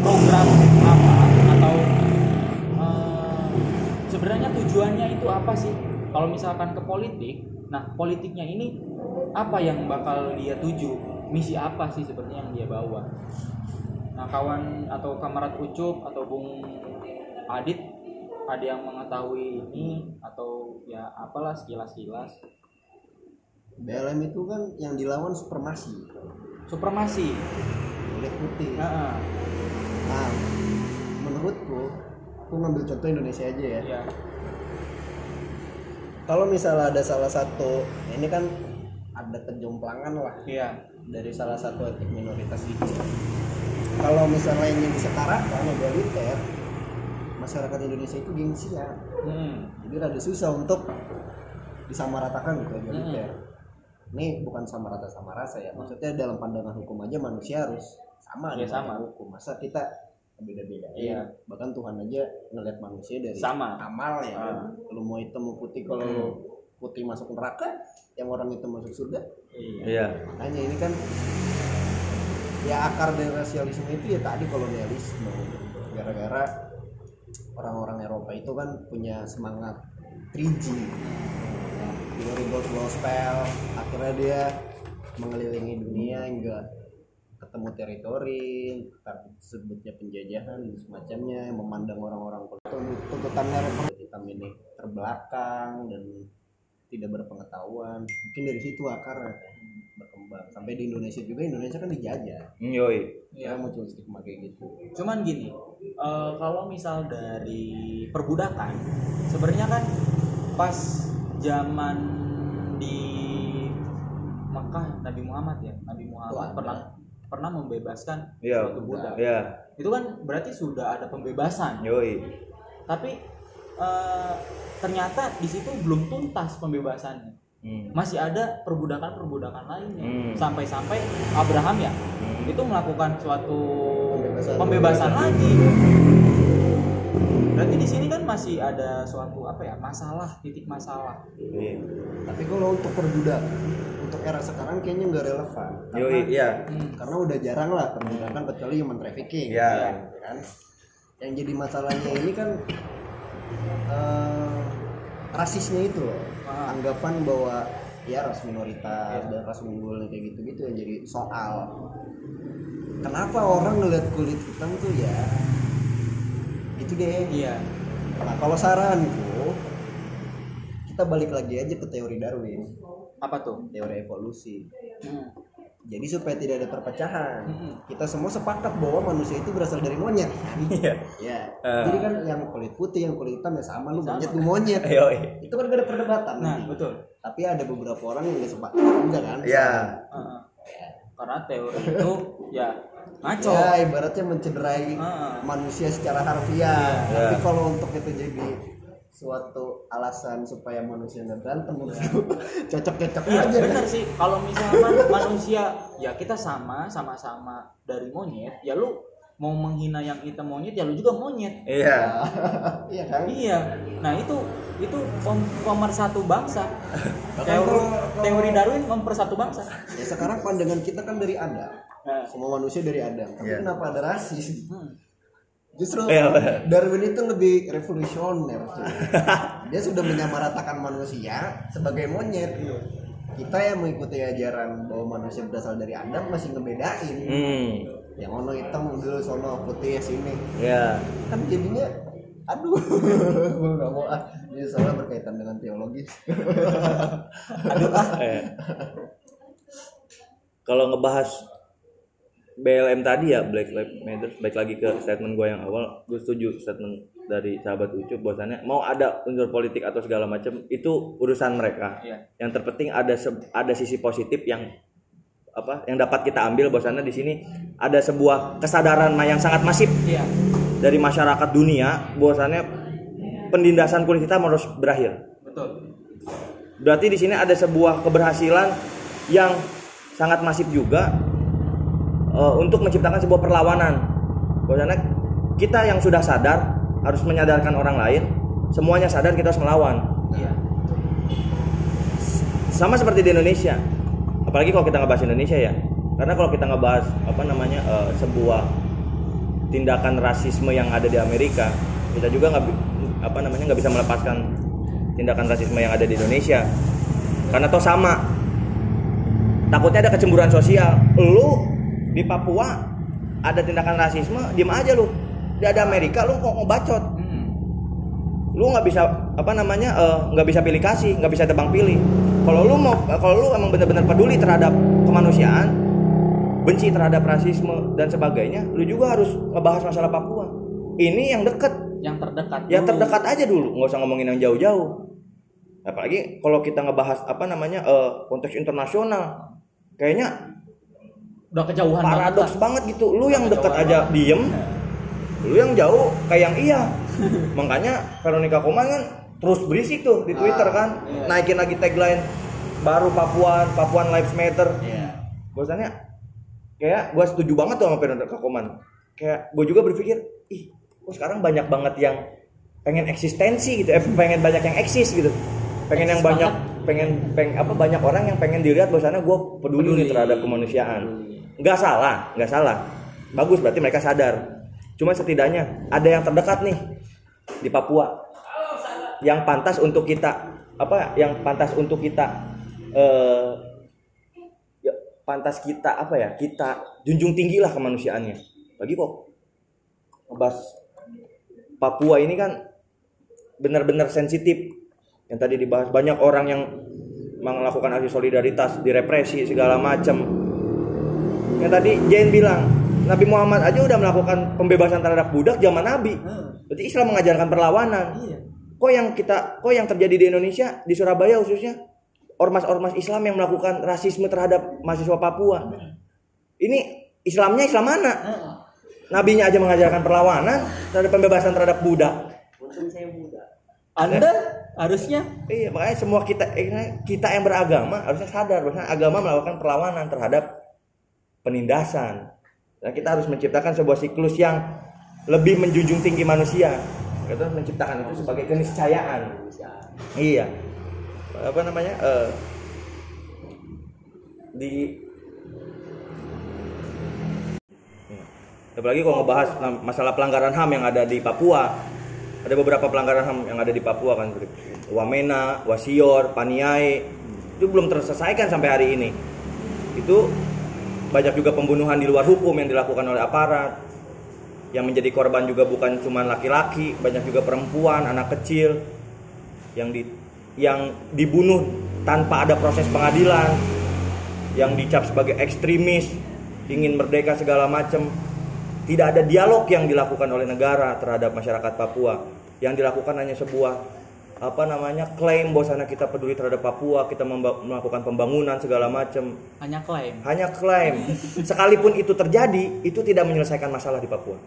Speaker 3: program apa atau eh, sebenarnya tujuannya itu apa sih? Kalau misalkan ke politik, nah politiknya ini apa yang bakal dia tuju? Misi apa sih sebenarnya yang dia bawa? Nah, kawan atau kamarat Ucup atau Bung Adit ada yang mengetahui ini atau ya apalah sekilas-kilas
Speaker 2: BLM itu kan yang dilawan supremasi,
Speaker 3: supremasi
Speaker 2: kulit putih.
Speaker 3: Heeh.
Speaker 2: Nah, menurutku, aku ngambil contoh Indonesia aja ya.
Speaker 3: ya
Speaker 2: Kalau misalnya ada salah satu, ini kan ada kejomplangan lah
Speaker 3: iya
Speaker 2: dari salah satu etnik minoritas itu. Kalau misalnya ingin disetarakan egaliter, masyarakat Indonesia itu gengsian.
Speaker 3: Hmm.
Speaker 2: Jadi rada susah untuk disamaratakan gitu egaliter. Ini bukan sama rata sama rasa ya. Maksudnya dalam pandangan hukum aja manusia harus sama
Speaker 3: Ya, sama.
Speaker 2: hukum. Masa kita beda-beda.
Speaker 3: Iya.
Speaker 2: Bahkan Tuhan aja ngeliat manusia dari
Speaker 3: Sama.
Speaker 2: amal ya. kan.
Speaker 3: Ah.
Speaker 2: Lu mau hitam mau putih kalau lu putih masuk neraka, yang orang hitam masuk surga.
Speaker 3: iya.
Speaker 2: Makanya ini kan ya akar dari rasialisme itu ya tadi kolonialisme. Gara-gara orang-orang Eropa itu kan punya semangat 3G. Theory goes low spell. Akhirnya dia mengelilingi dunia hingga ketemu teritori, sebutnya penjajahan dan semacamnya, memandang orang-orang tuntutannya hitam ini terbelakang dan tidak berpengetahuan. Mungkin dari situ akarnya kan berkembang. Sampai di Indonesia juga Indonesia kan dijajah.
Speaker 4: Yoi.
Speaker 2: Ya muncul stigma kayak gitu.
Speaker 3: cuman gini eh, kalau misal dari perbudakan sebenarnya kan pas zaman di Mekah Nabi Muhammad ya Nabi Muhammad
Speaker 2: Tuh,
Speaker 3: pernah pernah membebaskan
Speaker 4: Iya.
Speaker 3: suatu budak
Speaker 4: Iya.
Speaker 3: itu kan berarti sudah ada pembebasan
Speaker 4: Yoi.
Speaker 3: tapi eh, ternyata di situ belum tuntas pembebasannya
Speaker 4: Hmm.
Speaker 3: masih ada perbudakan-perbudakan lainnya
Speaker 4: Hmm.
Speaker 3: sampai-sampai Abraham ya
Speaker 4: Hmm.
Speaker 3: itu melakukan suatu
Speaker 2: Pembebasan.
Speaker 3: pembebasan lagi berarti di sini kan masih ada suatu apa ya masalah titik masalah
Speaker 4: Iya.
Speaker 2: Tapi kalau untuk perbudakan, untuk era sekarang kayaknya nggak relevan. Karena,
Speaker 4: Yoi, iya.
Speaker 3: Hmm.
Speaker 2: karena udah jarang lah perbudakan kecuali human trafficking.
Speaker 4: Iya.
Speaker 2: ya kan? Yang jadi masalahnya ini kan eh, rasisnya itu loh.
Speaker 3: Ah.
Speaker 2: Anggapan bahwa ya ras minoritas dan ras unggul kayak gitu-gitu yang jadi soal. Kenapa orang ngeliat kulit hitam tuh ya itu deh.
Speaker 3: iya
Speaker 2: Nah kalau saranku kita balik lagi aja ke teori Darwin,
Speaker 3: apa tuh
Speaker 2: teori evolusi.
Speaker 3: Hmm.
Speaker 2: Jadi supaya tidak ada perpecahan, kita semua sepakat bahwa manusia itu berasal dari monyet.
Speaker 4: Iya.
Speaker 2: Ya.
Speaker 4: Eh.
Speaker 2: Jadi kan yang kulit putih, yang kulit hitam ya sama lu monyet lu monyet.
Speaker 4: Ayo.
Speaker 2: Itu kan gak ada perdebatan
Speaker 3: nah
Speaker 2: nanti.
Speaker 3: betul
Speaker 2: Tapi ada beberapa orang yang gak sepakat juga kan.
Speaker 4: Iya.
Speaker 3: Heeh. karena teori itu ya ngaco
Speaker 2: Ya ibaratnya mencederai
Speaker 3: Heeh.
Speaker 2: manusia secara harfiah.
Speaker 4: Iya.
Speaker 2: Tapi kalau untuk itu jadi suatu alasan supaya manusia nggak berantem menurutku cocok-cocok
Speaker 3: Iya
Speaker 2: aja.
Speaker 3: benar sih kalau misalkan manusia ya kita sama sama-sama dari monyet ya lu mau menghina yang hitam monyet ya lu juga monyet
Speaker 4: Iya.
Speaker 2: Iya kan?
Speaker 3: iya nah itu itu pem- pemersatu bangsa teori, teori Darwin mempersatu bangsa
Speaker 2: Ya sekarang pandangan kita kan dari Adam.
Speaker 3: Nah,
Speaker 2: Semua manusia dari Adam. Tapi
Speaker 4: Iya.
Speaker 2: kenapa ada rasis?
Speaker 3: hmm.
Speaker 2: Justru
Speaker 4: Iya.
Speaker 2: Darwin itu lebih revolusioner. Dia sudah menyamaratakan manusia sebagai monyet. Kita yang mengikuti ajaran bahwa manusia berasal dari Adam masih ngebedain.
Speaker 4: Hmm.
Speaker 2: Yang ono hitam dulu sono putih sini.
Speaker 4: Ya.
Speaker 2: Kan jadinya aduh gue nggak mau ah ini soalnya berkaitan dengan teologi
Speaker 4: Eh. Kalau ngebahas BLM tadi ya Black Lives Matter. Baik lagi ke statement gue yang awal. Gue setuju statement dari sahabat Ucup bahwasannya mau ada unsur politik atau segala macam itu urusan mereka.
Speaker 3: Iya.
Speaker 4: yang terpenting ada ada sisi positif yang apa yang dapat kita ambil bahwasannya di sini ada sebuah kesadaran yang sangat masif
Speaker 3: iya.
Speaker 4: dari masyarakat dunia bahwasannya penindasan kulit hitam harus berakhir.
Speaker 3: Betul.
Speaker 4: Berarti di sini ada sebuah keberhasilan yang sangat masif juga eh, untuk menciptakan sebuah perlawanan. Bahwasanya kita yang sudah sadar harus menyadarkan orang lain, semuanya sadar kita harus melawan.
Speaker 3: iya
Speaker 4: Sama seperti di Indonesia. Apalagi kalau kita ngebahas Indonesia ya. Karena kalau kita ngebahas apa namanya eh, sebuah tindakan rasisme yang ada di Amerika, kita juga nggak apa namanya nggak bisa melepaskan tindakan rasisme yang ada di Indonesia. Karena toh sama. Takutnya ada kecemburuan sosial. Lu di Papua ada tindakan rasisme, diem aja lu. Di ada Amerika lu kok ngebacot
Speaker 3: Hmm.
Speaker 4: lu nggak bisa apa namanya eh, nggak bisa pilih kasih nggak bisa tebang pilih kalau lu mau kalau lu emang benar-benar peduli terhadap kemanusiaan benci terhadap rasisme dan sebagainya lu juga harus ngebahas masalah Papua ini yang deket
Speaker 3: yang terdekat
Speaker 4: yang
Speaker 3: dulu.
Speaker 4: terdekat aja dulu nggak usah ngomongin yang jauh-jauh apalagi kalau kita ngebahas apa namanya eh, konteks internasional kayaknya
Speaker 3: udah kejauhan
Speaker 4: paradoks
Speaker 3: banget
Speaker 4: banget gitu lu yang deket aja diem lu yang jauh kayak yang iya makanya Veronica Koman kan terus berisik tuh di Twitter kan
Speaker 3: iya.
Speaker 4: naikin lagi tagline baru Papuan Papuan Lives Matter
Speaker 3: Iya.
Speaker 4: bahwasannya kayak gue setuju banget tuh sama Veronica Koman kayak gue juga berpikir ih kok sekarang banyak banget yang pengen eksistensi gitu eh, pengen banyak yang eksis gitu pengen yang
Speaker 3: Eksis
Speaker 4: banyak
Speaker 3: banget.
Speaker 4: pengen pengen apa banyak orang yang pengen dilihat bahwasannya gue peduli,
Speaker 3: Peduli.
Speaker 4: nih terhadap kemanusiaan
Speaker 3: Peduli.
Speaker 4: Nggak salah nggak salah. Bagus berarti mereka sadar. Cuma setidaknya ada yang terdekat nih di Papua. Yang pantas untuk kita apa yang pantas untuk kita eh ya, pantas kita apa ya kita junjung tinggi lah kemanusiaannya. Bagi kok ngebahas Papua ini kan benar-benar sensitif. Yang tadi dibahas banyak orang yang melakukan aksi solidaritas direpresi segala macam yang tadi Jane bilang Nabi Muhammad aja udah melakukan pembebasan terhadap budak zaman Nabi. Berarti Islam mengajarkan perlawanan.
Speaker 3: Iya.
Speaker 4: Kok yang kita kok yang terjadi di Indonesia di Surabaya khususnya ormas-ormas Islam yang melakukan rasisme terhadap mahasiswa Papua. Ini Islamnya Islam mana? Nabinya aja mengajarkan perlawanan terhadap pembebasan terhadap budak.
Speaker 3: Anda harusnya?
Speaker 4: Iya makanya semua kita eh, kita yang beragama harusnya sadar bahwa agama melakukan perlawanan terhadap penindasan. Dan kita harus menciptakan sebuah siklus yang lebih menjunjung tinggi manusia. Kita harus menciptakan itu sebagai keniscayaan. Iya. Apa namanya? Eh, di Iya. apalagi kalau ngebahas masalah pelanggaran HAM yang ada di Papua. Ada beberapa pelanggaran HAM yang ada di Papua kan Wamena, Wasior, Paniai. Itu belum terselesaikan sampai hari ini. Itu banyak juga pembunuhan di luar hukum yang dilakukan oleh aparat yang menjadi korban juga bukan cuma laki-laki banyak juga perempuan anak kecil yang di yang dibunuh tanpa ada proses pengadilan yang dicap sebagai ekstremis, ingin merdeka segala macam. Tidak ada dialog yang dilakukan oleh negara terhadap masyarakat Papua. Yang dilakukan hanya sebuah apa namanya klaim bahwasanya kita peduli terhadap Papua, kita melakukan pembangunan segala macam.
Speaker 3: hanya klaim
Speaker 4: Hanya klaim. Sekalipun itu terjadi, itu tidak menyelesaikan masalah di Papua.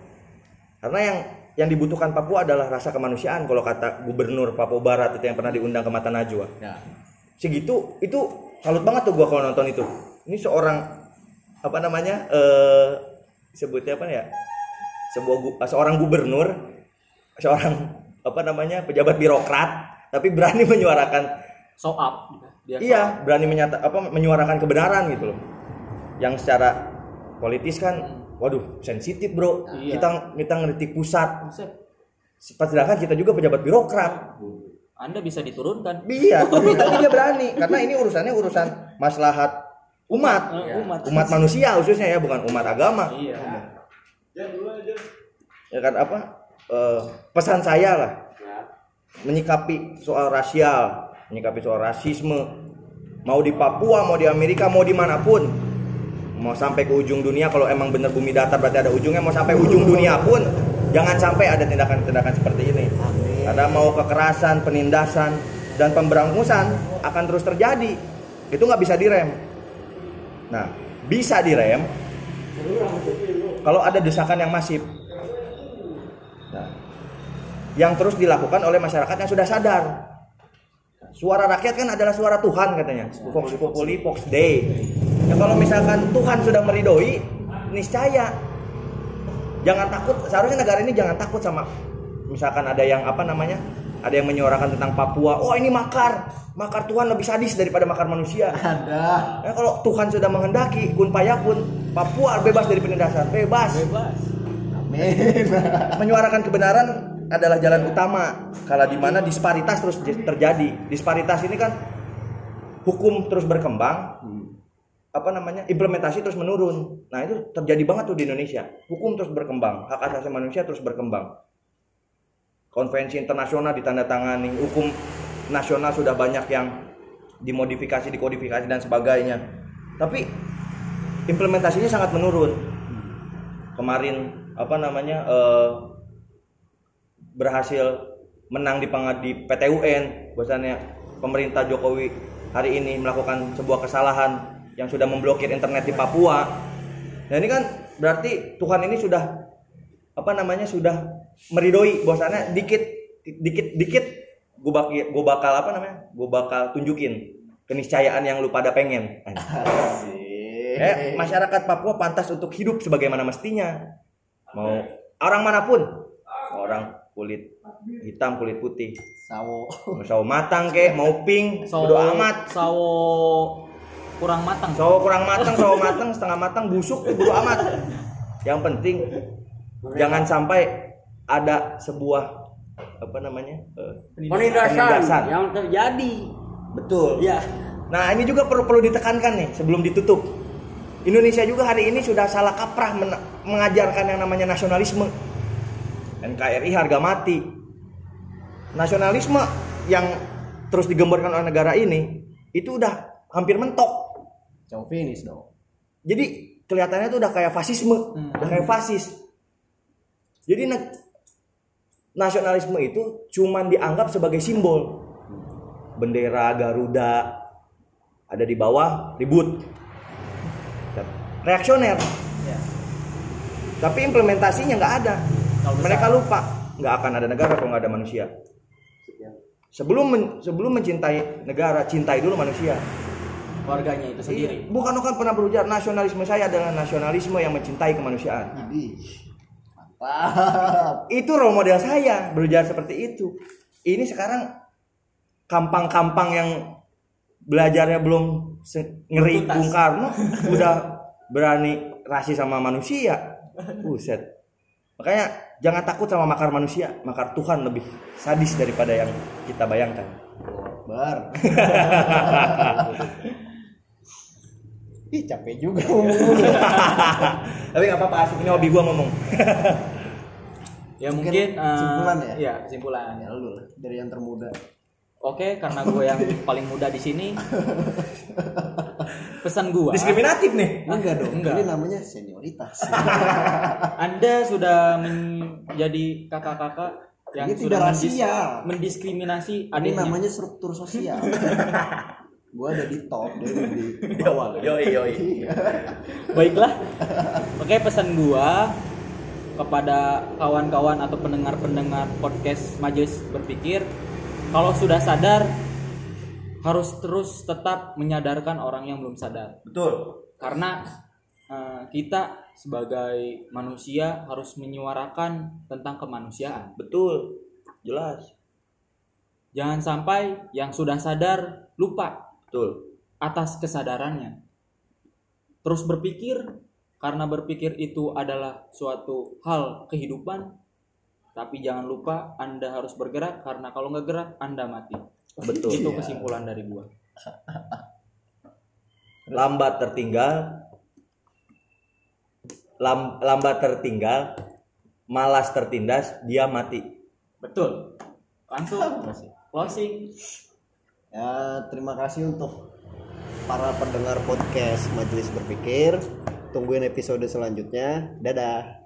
Speaker 4: Karena yang yang dibutuhkan Papua adalah rasa kemanusiaan kalau kata Gubernur Papua Barat itu yang pernah diundang ke Mata Najwa.
Speaker 2: Ya.
Speaker 4: Segitu itu salut banget tuh gua kalau nonton itu. Ini seorang apa namanya? eh sebutnya apa ya? Sebuah seorang gubernur, seorang apa namanya? pejabat birokrat tapi berani menyuarakan
Speaker 3: show up dia show
Speaker 4: Iya, berani menyata apa menyuarakan kebenaran gitu loh. Yang secara politis kan waduh sensitif, Bro.
Speaker 3: Iya.
Speaker 4: Kita kita ngeritik pusat. Sedangkan kita juga pejabat birokrat.
Speaker 3: anda bisa diturunkan
Speaker 4: Iya, tapi, tapi dia berani karena ini urusannya urusan maslahat umat.
Speaker 3: Eh, umat
Speaker 4: Umat manusia khususnya ya, bukan umat agama.
Speaker 3: iya
Speaker 4: Ya kan apa? eh, pesan saya lah menyikapi soal rasial, menyikapi soal rasisme, mau di Papua, mau di Amerika, mau di mana pun, mau sampai ke ujung dunia. Kalau emang bener bumi datar berarti ada ujungnya. Mau sampai ujung dunia pun, jangan sampai ada tindakan-tindakan seperti ini. Ada mau kekerasan, penindasan, dan pemberangusan akan terus terjadi. Itu nggak bisa direm. Nah, bisa direm kalau ada desakan yang masif. Yang terus dilakukan oleh masyarakat yang sudah sadar. Suara rakyat kan adalah suara Tuhan katanya. Vox Populi, Vox Dei. Ya kalau misalkan Tuhan sudah meridoi, niscaya jangan takut. Seharusnya negara ini jangan takut sama misalkan ada yang apa namanya? Ada yang menyuarakan tentang Papua. Oh ini makar, makar Tuhan lebih sadis daripada makar manusia.
Speaker 2: Ada.
Speaker 4: Ya, kalau Tuhan sudah menghendaki, kun payakun, Papua bebas dari penindasan, bebas.
Speaker 3: bebas
Speaker 2: Amin.
Speaker 4: Menyuarakan kebenaran adalah jalan utama. Kalau di mana disparitas terus terjadi. Disparitas ini kan hukum terus berkembang, apa namanya implementasi terus menurun. Nah itu terjadi banget tuh di Indonesia. Hukum terus berkembang, hak asasi manusia terus berkembang. Konvensi internasional ditandatangani, hukum nasional sudah banyak yang dimodifikasi, dikodifikasi dan sebagainya. Tapi implementasinya sangat menurun. Kemarin apa namanya eh, berhasil menang di di PT UN bahwasannya pemerintah Jokowi hari ini melakukan sebuah kesalahan yang sudah memblokir internet di Papua. Nah ini kan berarti Tuhan ini sudah apa namanya sudah meridoi bahwasannya dikit dikit dikit gue bakal gue bakal apa namanya gue bakal tunjukin keniscayaan yang lu pada pengen. Eh, masyarakat Papua pantas untuk hidup sebagaimana mestinya. Mau orang mana pun, orang kulit hitam, kulit putih,
Speaker 2: Sawo.
Speaker 4: mau sawo matang kek, mau pink,
Speaker 3: sawo
Speaker 4: bodo amat.
Speaker 3: sawo kurang matang
Speaker 4: Sawo kurang matang, sawo matang, setengah matang, busuk tuh bodo amat. Yang penting jangan sampai ada sebuah apa namanya? eh,
Speaker 5: penindasan
Speaker 4: Penindasan.
Speaker 5: yang terjadi
Speaker 4: betul.
Speaker 5: ya
Speaker 4: Nah ini juga perlu perlu ditekankan nih sebelum ditutup. Indonesia juga hari ini sudah salah kaprah men- mengajarkan yang namanya nasionalisme. NKRI harga mati. Nasionalisme yang terus digemborkan oleh negara ini itu udah hampir mentok.
Speaker 2: Jauh finish dong.
Speaker 4: Jadi kelihatannya tuh udah kayak fasisme, udah kayak fasis. Jadi na- nasionalisme itu cuman dianggap sebagai simbol. Bendera Garuda ada di bawah ribut. Reaksioner.
Speaker 3: Ya.
Speaker 4: Tapi implementasinya nggak ada. Mereka lupa nggak akan ada negara kalau nggak ada manusia. Sebelum men- sebelum mencintai negara, cintai dulu manusia.
Speaker 3: warganya itu sendiri
Speaker 4: Iya. Bukan kan pernah berujar nasionalisme saya adalah nasionalisme yang mencintai kemanusiaan.
Speaker 2: Mantap.
Speaker 4: Itu role model saya berujar seperti itu. Ini sekarang kampang-kampang yang belajarnya belum ngeri. Bung Karno udah berani rasis sama manusia. Buset. Makanya jangan takut sama makar manusia, makar Tuhan lebih sadis daripada yang kita bayangkan.
Speaker 2: Bar. Ih, capek juga.
Speaker 4: Tapi nggak apa-apa, asik ini hobi gua ngomong.
Speaker 3: ya
Speaker 2: Mungkin
Speaker 3: mungkin eh,
Speaker 2: kesimpulan ya?
Speaker 3: iya kesimpulan
Speaker 2: Ya lu dari yang termuda.
Speaker 3: Oke, karena gue yang paling muda di sini, pesan gua
Speaker 4: Diskriminatif nih.
Speaker 2: enggak dong
Speaker 3: Enggak.
Speaker 2: ini namanya senioritas
Speaker 3: Anda sudah menjadi kakak-kakak yang
Speaker 2: Ini
Speaker 3: sudah
Speaker 2: tidak rasial.
Speaker 3: mendiskriminasi
Speaker 2: ini
Speaker 3: adiknya.
Speaker 2: namanya struktur sosial gua ada di top dia ada di bawah kan?
Speaker 4: Yoi yoi.
Speaker 3: Baiklah. Oke, pesan gua kepada kawan-kawan atau pendengar-pendengar podcast Majelis Berpikir, kalau sudah sadar harus terus tetap menyadarkan orang yang belum sadar.
Speaker 4: Betul.
Speaker 3: Karena eh, kita sebagai manusia harus menyuarakan tentang kemanusiaan.
Speaker 4: Betul. Jelas.
Speaker 3: Jangan sampai yang sudah sadar lupa
Speaker 4: Betul.
Speaker 3: atas kesadarannya. Terus berpikir karena berpikir itu adalah suatu hal kehidupan. Tapi jangan lupa Anda harus bergerak karena kalau nggak gerak Anda mati.
Speaker 4: Betul.
Speaker 3: Itu kesimpulan dari gua.
Speaker 4: Lambat tertinggal. Lam- lambat tertinggal. Malas tertindas, dia mati.
Speaker 3: Betul. Langsung closing.
Speaker 2: ya terima kasih untuk para pendengar podcast majelis berpikir tungguin episode selanjutnya dadah